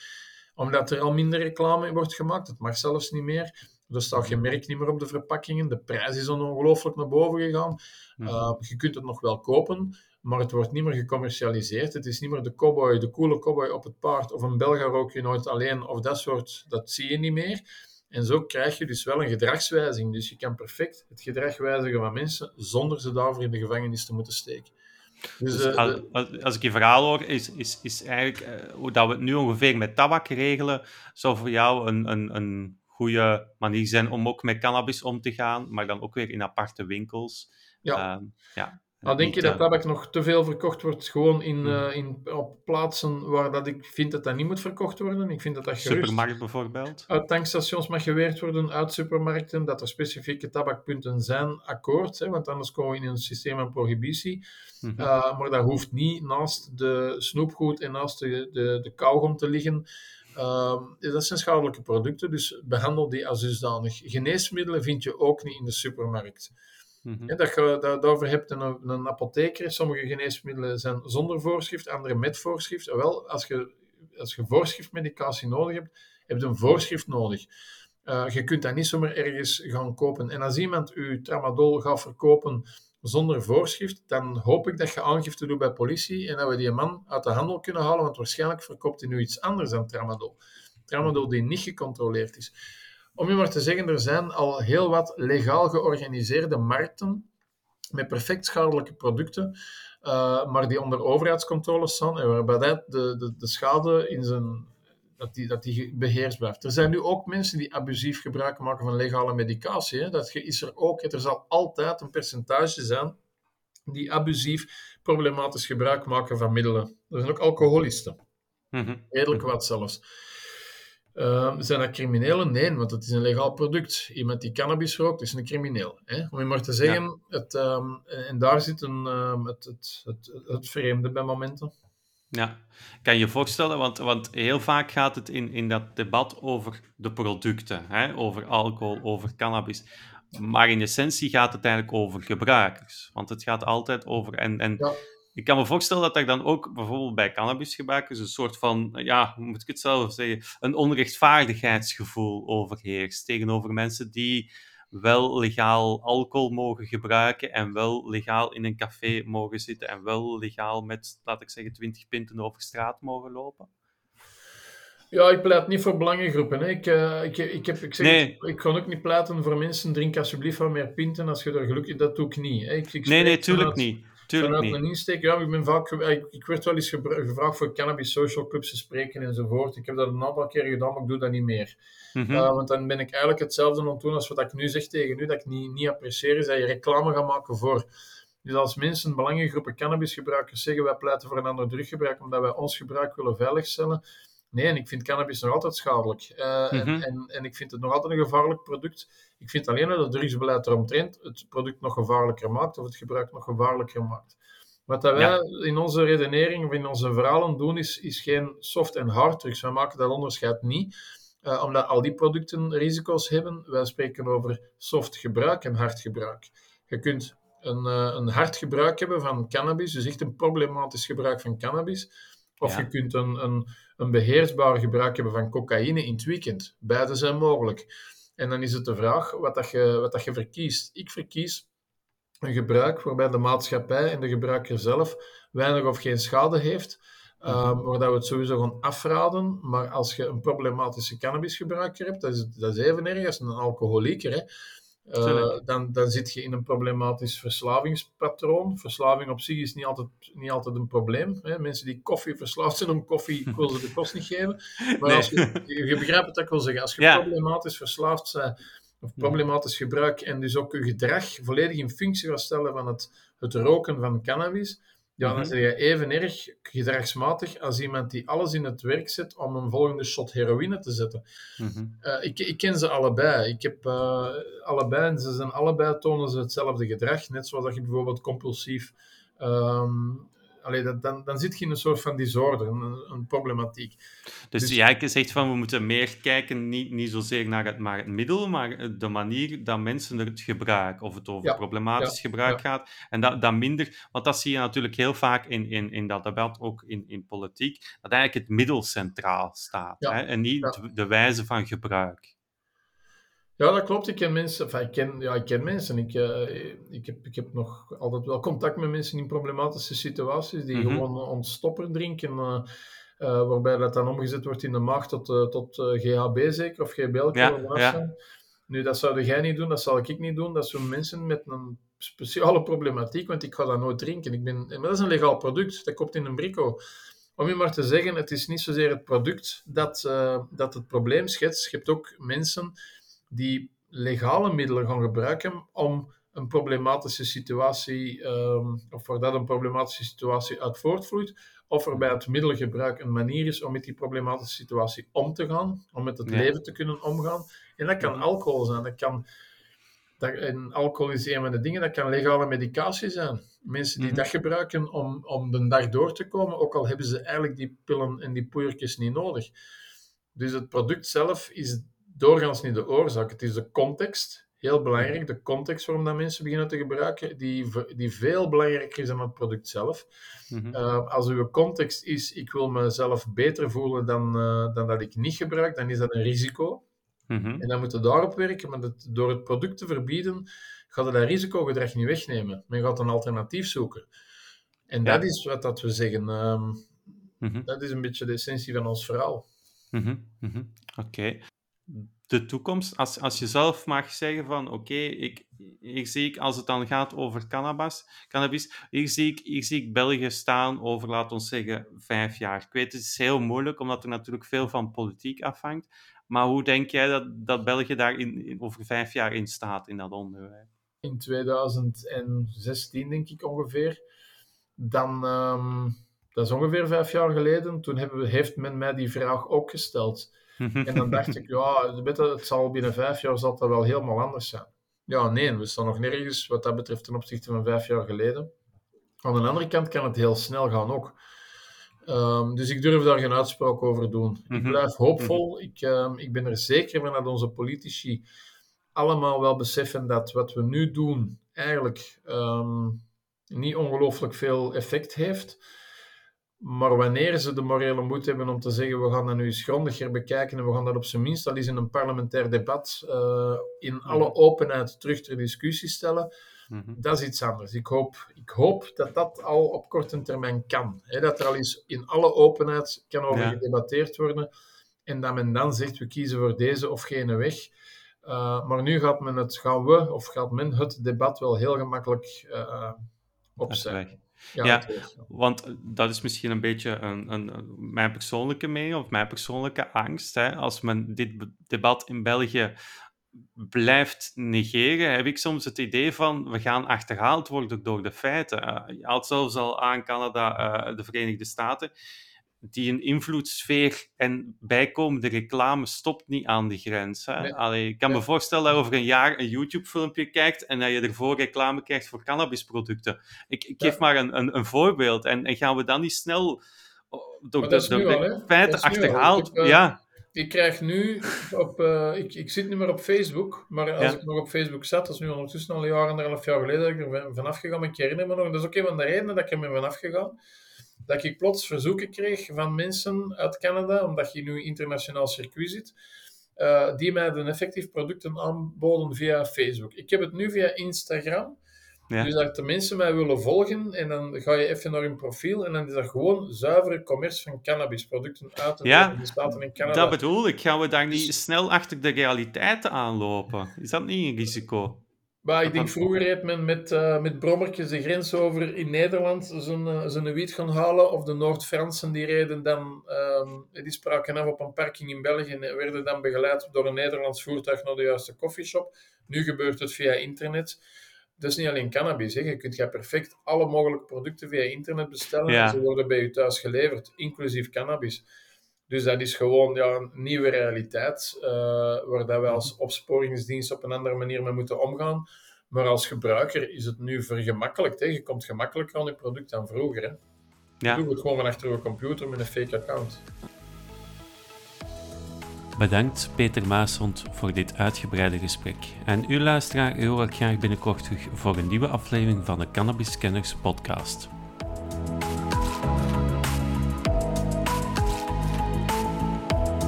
Omdat er al minder reclame wordt gemaakt. Het mag zelfs niet meer. Er staat geen merk niet meer op de verpakkingen. De prijs is ongelooflijk naar boven gegaan. Uh, je kunt het nog wel kopen, maar het wordt niet meer gecommercialiseerd. Het is niet meer de cowboy, de coole cowboy op het paard of een Belga rook je nooit alleen of dat soort, dat zie je niet meer. En zo krijg je dus wel een gedragswijziging. Dus je kan perfect het gedrag wijzigen van mensen zonder ze daarvoor in de gevangenis te moeten steken. Dus, dus eh, als, als, ik je verhaal hoor, is, is, is eigenlijk uh, hoe dat we het nu ongeveer met tabak regelen, zou voor jou een, een, een goede manier zijn om ook met cannabis om te gaan, maar dan ook weer in aparte winkels. Ja. Uh, ja. Nou, denk je dat eh, tabak nog te veel verkocht wordt gewoon in, uh, in, op plaatsen waar dat ik vind dat dat niet moet verkocht worden? Ik vind dat dat gerust Supermarkt bijvoorbeeld? Uit tankstations mag geweerd worden, uit supermarkten, dat er specifieke tabakpunten zijn, akkoord, hè, want anders komen we in een systeem van prohibitie. Mm uh, maar dat hoeft niet naast de snoepgoed en naast de, de, de kauwgom te liggen. Uh, dat zijn schadelijke producten, dus behandel die als dusdanig. Geneesmiddelen vind je ook niet in de supermarkt. Mm dat je daarover hebt een, een apotheker. Sommige geneesmiddelen zijn zonder voorschrift, andere met voorschrift. Wel, als je, als je voorschriftmedicatie nodig hebt, heb je een voorschrift nodig. Uh, je kunt dat niet zomaar ergens gaan kopen. En als iemand u tramadol gaat verkopen zonder voorschrift, dan hoop ik dat je aangifte doet bij politie en dat we die man uit de handel kunnen halen, want waarschijnlijk verkoopt hij nu iets anders dan tramadol. Tramadol die niet gecontroleerd is. Om je maar te zeggen, er zijn al heel wat legaal georganiseerde markten met perfect schadelijke producten, uh, maar die onder overheidscontrole staan en waarbij de, de, de schade in zijn, dat die, dat die beheerst blijft. Er zijn nu ook mensen die abusief gebruik maken van legale medicatie. Hè. Dat is er ook. Er zal altijd een percentage zijn die abusief problematisch gebruik maken van middelen. Er zijn ook alcoholisten. Mm Redelijk wat zelfs. Uh, zijn dat criminelen? Nee, want het is een legaal product. Iemand die cannabis rookt, is een crimineel. Hè? Om je maar te zeggen, het, um, en daar zit een, um, het, het, het, het vreemde bij momenten. Ja, kan je je voorstellen, want, want heel vaak gaat het in, in dat debat over de producten, hè? over alcohol, over cannabis. Maar in essentie gaat het eigenlijk over gebruikers. Want het gaat altijd over. En, en ja ik kan me voorstellen dat er dan ook bijvoorbeeld bij cannabisgebruikers een soort van, ja, hoe moet ik het zelf zeggen, een onrechtvaardigheidsgevoel overheerst tegenover mensen die wel legaal alcohol mogen gebruiken en wel legaal in een café mogen zitten en wel legaal met, laat ik zeggen, 20 pinten over straat mogen lopen? Ja, ik pleit niet voor belangengroepen. Hè. Ik, uh, ik, ik, heb, ik, zeg, nee. ik kan ook niet pleiten voor mensen, drink alsjeblieft wat meer pinten als je er geluk in Dat doe ik niet. Hè. Ik, nee, nee, tuurlijk niet. Tuurlijk vanuit niet. insteek, ja, ik ben vaak, ik, ik werd wel eens gevraagd voor cannabis social clubs te spreken enzovoort. Ik heb dat een aantal keer gedaan, maar ik doe dat niet meer. Mm want dan ben ik eigenlijk hetzelfde aan het doen als wat ik nu zeg tegen u, dat ik niet, niet apprecieer, is dat je reclame gaat maken voor. Dus als mensen, belangengroepen cannabisgebruikers zeggen, wij pleiten voor een ander druggebruik omdat wij ons gebruik willen veiligstellen, Nee, en ik vind cannabis nog altijd schadelijk. Uh, en, mhm. en, en, ik vind het nog altijd een gevaarlijk product. Ik vind alleen dat het drugsbeleid eromtrent het product nog gevaarlijker maakt, of het gebruik nog gevaarlijker maakt. Wat dat wij in onze redenering of in onze verhalen doen, is, is geen soft en hard drugs. Wij maken dat onderscheid niet, uh, omdat al die producten risico's hebben. Wij spreken over soft gebruik en hard gebruik. Je kunt een, uh, een hard gebruik hebben van cannabis, dus echt een problematisch gebruik van cannabis. Of je kunt een, een een beheersbaar gebruik hebben van cocaïne in het weekend. Beide zijn mogelijk. En dan is het de vraag wat, dat je, wat dat je verkiest. Ik verkies een gebruik waarbij de maatschappij en de gebruiker zelf weinig of geen schade heeft. Waar dat we het sowieso gaan afraden. Maar als je een problematische cannabisgebruiker hebt, dat is, dat is even erg als een alcoholieker. Hè. Uh, dan, dan zit je in een problematisch verslavingspatroon. Verslaving op zich is niet altijd, niet altijd een probleem. Hè. Mensen die koffie verslaafd zijn om koffie, <laughs> ik wil ze de kost niet geven. Maar als je, je begrijpt wat ik wil zeggen. Als je ja. problematisch verslaafd bent, of problematisch gebruik, en dus ook je gedrag volledig in functie gaat stellen van het, het roken van cannabis, ja, dan ben je even erg gedragsmatig als iemand die alles in het werk zet om een volgende shot heroïne te zetten. uh, ik, ik, ken ze allebei. Ik heb uh, allebei, en ze zijn allebei tonen ze hetzelfde gedrag. Net zoals dat je bijvoorbeeld compulsief um, allee, dat, dan, dan zit je in een soort van disorder, een, een problematiek. Dus, dus jij zegt van we moeten meer kijken, niet, niet zozeer naar het, maar het middel, maar de manier dat mensen het gebruiken, of het over problematisch gebruik gaat, en dat, dat minder, want dat zie je natuurlijk heel vaak in, in, in dat debat, ook in, in politiek, dat eigenlijk het middel centraal staat, hè, en niet de wijze van gebruik. Ja, dat klopt. Ik ken mensen. Enfin, ik, ken, ja, ik ken mensen. Ik, uh, ik, heb, ik heb nog altijd wel contact met mensen in problematische situaties die mm-hmm. gewoon ontstopper drinken. Uh, uh, waarbij dat dan omgezet wordt in de maag tot, tot GHB zeker, of GBL. Ja, ja. Nu, dat zou jij niet doen, dat zal ik niet doen. Dat zijn mensen met een speciale problematiek, want ik ga dat nooit drinken. Ik ben, maar dat is een legaal product, dat komt in een brico. Om je maar te zeggen, het is niet zozeer het product dat, dat het probleem schetst. Je hebt ook mensen die legale middelen gaan gebruiken om een problematische situatie, um, of waar dat een problematische situatie uit voortvloeit, of er bij het middelgebruik een manier is om met die problematische situatie om te gaan, om met het leven te kunnen omgaan. En dat kan alcohol zijn, dat kan, dat, en alcohol is een van de dingen, dat kan legale medicatie zijn. Mensen die mhm. dat gebruiken om, om de dag door te komen, ook al hebben ze eigenlijk die pillen en die poeiertjes niet nodig. Dus het product zelf is doorgaans niet de oorzaak. Het is de context, heel belangrijk, de context waarom dat mensen beginnen te gebruiken, die, die veel belangrijker is dan het product zelf. Mm als uw context is, ik wil mezelf beter voelen dan, uh, dan dat ik niet gebruik, dan is dat een risico. Mm -hmm. En dan moet je daarop werken, maar dat, door het product te verbieden, gaat dat risicogedrag niet wegnemen. Men gaat een alternatief zoeken. En ja. dat is wat dat we zeggen. Um, mm -hmm. Dat is een beetje de essentie van ons verhaal. Oké de toekomst, als, als je zelf mag zeggen van oké, ik, hier zie ik, als het dan gaat over cannabis, cannabis hier, zie ik, hier zie ik België staan over, laten we zeggen, vijf jaar. Ik weet, het is heel moeilijk, omdat er natuurlijk veel van politiek afhangt. Maar hoe denk jij dat, dat België daar in, over vijf jaar in staat, in dat onderwijs? In 2016, denk ik ongeveer. Dan, um, dat is ongeveer vijf jaar geleden, toen hebben heeft men mij die vraag ook gesteld. En dan dacht ik, ja, het zal binnen vijf jaar zal dat wel helemaal anders zijn. Ja, nee, we staan nog nergens wat dat betreft ten opzichte van vijf jaar geleden. Aan de andere kant kan het heel snel gaan ook. Um, dus ik durf daar geen uitspraak over doen. Ik mhm. blijf hoopvol. Mhm. ik, um, ik ben er zeker van dat onze politici allemaal wel beseffen dat wat we nu doen eigenlijk um, niet ongelooflijk veel effect heeft. Maar wanneer ze de morele moed hebben om te zeggen, we gaan dat nu eens grondiger bekijken en we gaan dat op zijn minst al eens in een parlementair debat uh, in alle mhm. openheid terug ter discussie stellen, mm -hmm. dat is iets anders. Ik hoop, ik hoop dat dat al op korte termijn kan. Hè, dat er al eens in alle openheid kan over ja. gedebatteerd worden en dat men dan zegt, we kiezen voor deze of gene weg. Uh, maar nu gaat men het, gaan we, of gaat men het debat wel heel gemakkelijk uh, opzetten. Ja, want eh, dat is misschien een beetje een, een, mijn persoonlijke mening of mijn persoonlijke angst. Hè. Als men dit debat in België blijft negeren, heb ik soms het idee van we gaan achterhaald worden door de feiten. Uh, je haalt zelfs al aan Canada, uh, de Verenigde Staten die een invloedssfeer en bijkomende reclame stopt niet aan de grens. Hè? Allee, ik kan me voorstellen dat je over een jaar een YouTube-filmpje kijkt en dat je ervoor reclame krijgt voor cannabisproducten. Ik, ik geef maar een, een, een voorbeeld. En, en, gaan we dan niet snel oh, door, de, door de feiten achterhaald? Ik, uh, ja. ik krijg nu op... Uh, ik, ik zit nu maar op Facebook, maar als ja. ik nog op Facebook zat, dat is nu ondertussen al een jaar, anderhalf jaar geleden dat ik er vanaf gegaan ben. Ik herinner me nog, dat is ook een van de redenen dat ik er ben vanaf gegaan dat ik plots verzoeken kreeg van mensen uit Canada, omdat je nu internationaal circuit zit, uh, die mij een effectief producten aanboden via Facebook. Ik heb het nu via Instagram. Ja. Dus dat de mensen mij willen volgen en dan ga je even naar hun profiel en dan is dat gewoon zuivere commerce van cannabisproducten uit de ja, Staten in Canada. dat bedoel ik. Gaan we daar niet dus- snel achter de realiteiten aanlopen? Is dat niet een risico? Maar ik denk, vroeger heeft men met, uh, met brommertjes de grens over in Nederland zijn, zijn wiet gaan halen. Of de Noord-Fransen die reden dan, uh, die spraken af op een parking in België en werden dan begeleid door een Nederlands voertuig naar de juiste coffeeshop. Nu gebeurt het via internet. Dat is niet alleen cannabis. Hè. Je kunt ja perfect alle mogelijke producten via internet bestellen. En ze worden bij je thuis geleverd, inclusief cannabis. Dus dat is gewoon ja, een nieuwe realiteit, uh, waar dat wij als opsporingsdienst op een andere manier mee moeten omgaan. Maar als gebruiker is het nu vergemakkelijkt. Hè. Je komt gemakkelijker aan je product dan vroeger. Hè. Ja. Je doet het gewoon van achter je computer met een fake account. Bedankt Peter Maashond voor dit uitgebreide gesprek. En u luisteraar hoor ik graag binnenkort terug voor een nieuwe aflevering van de Cannabis Scanners podcast.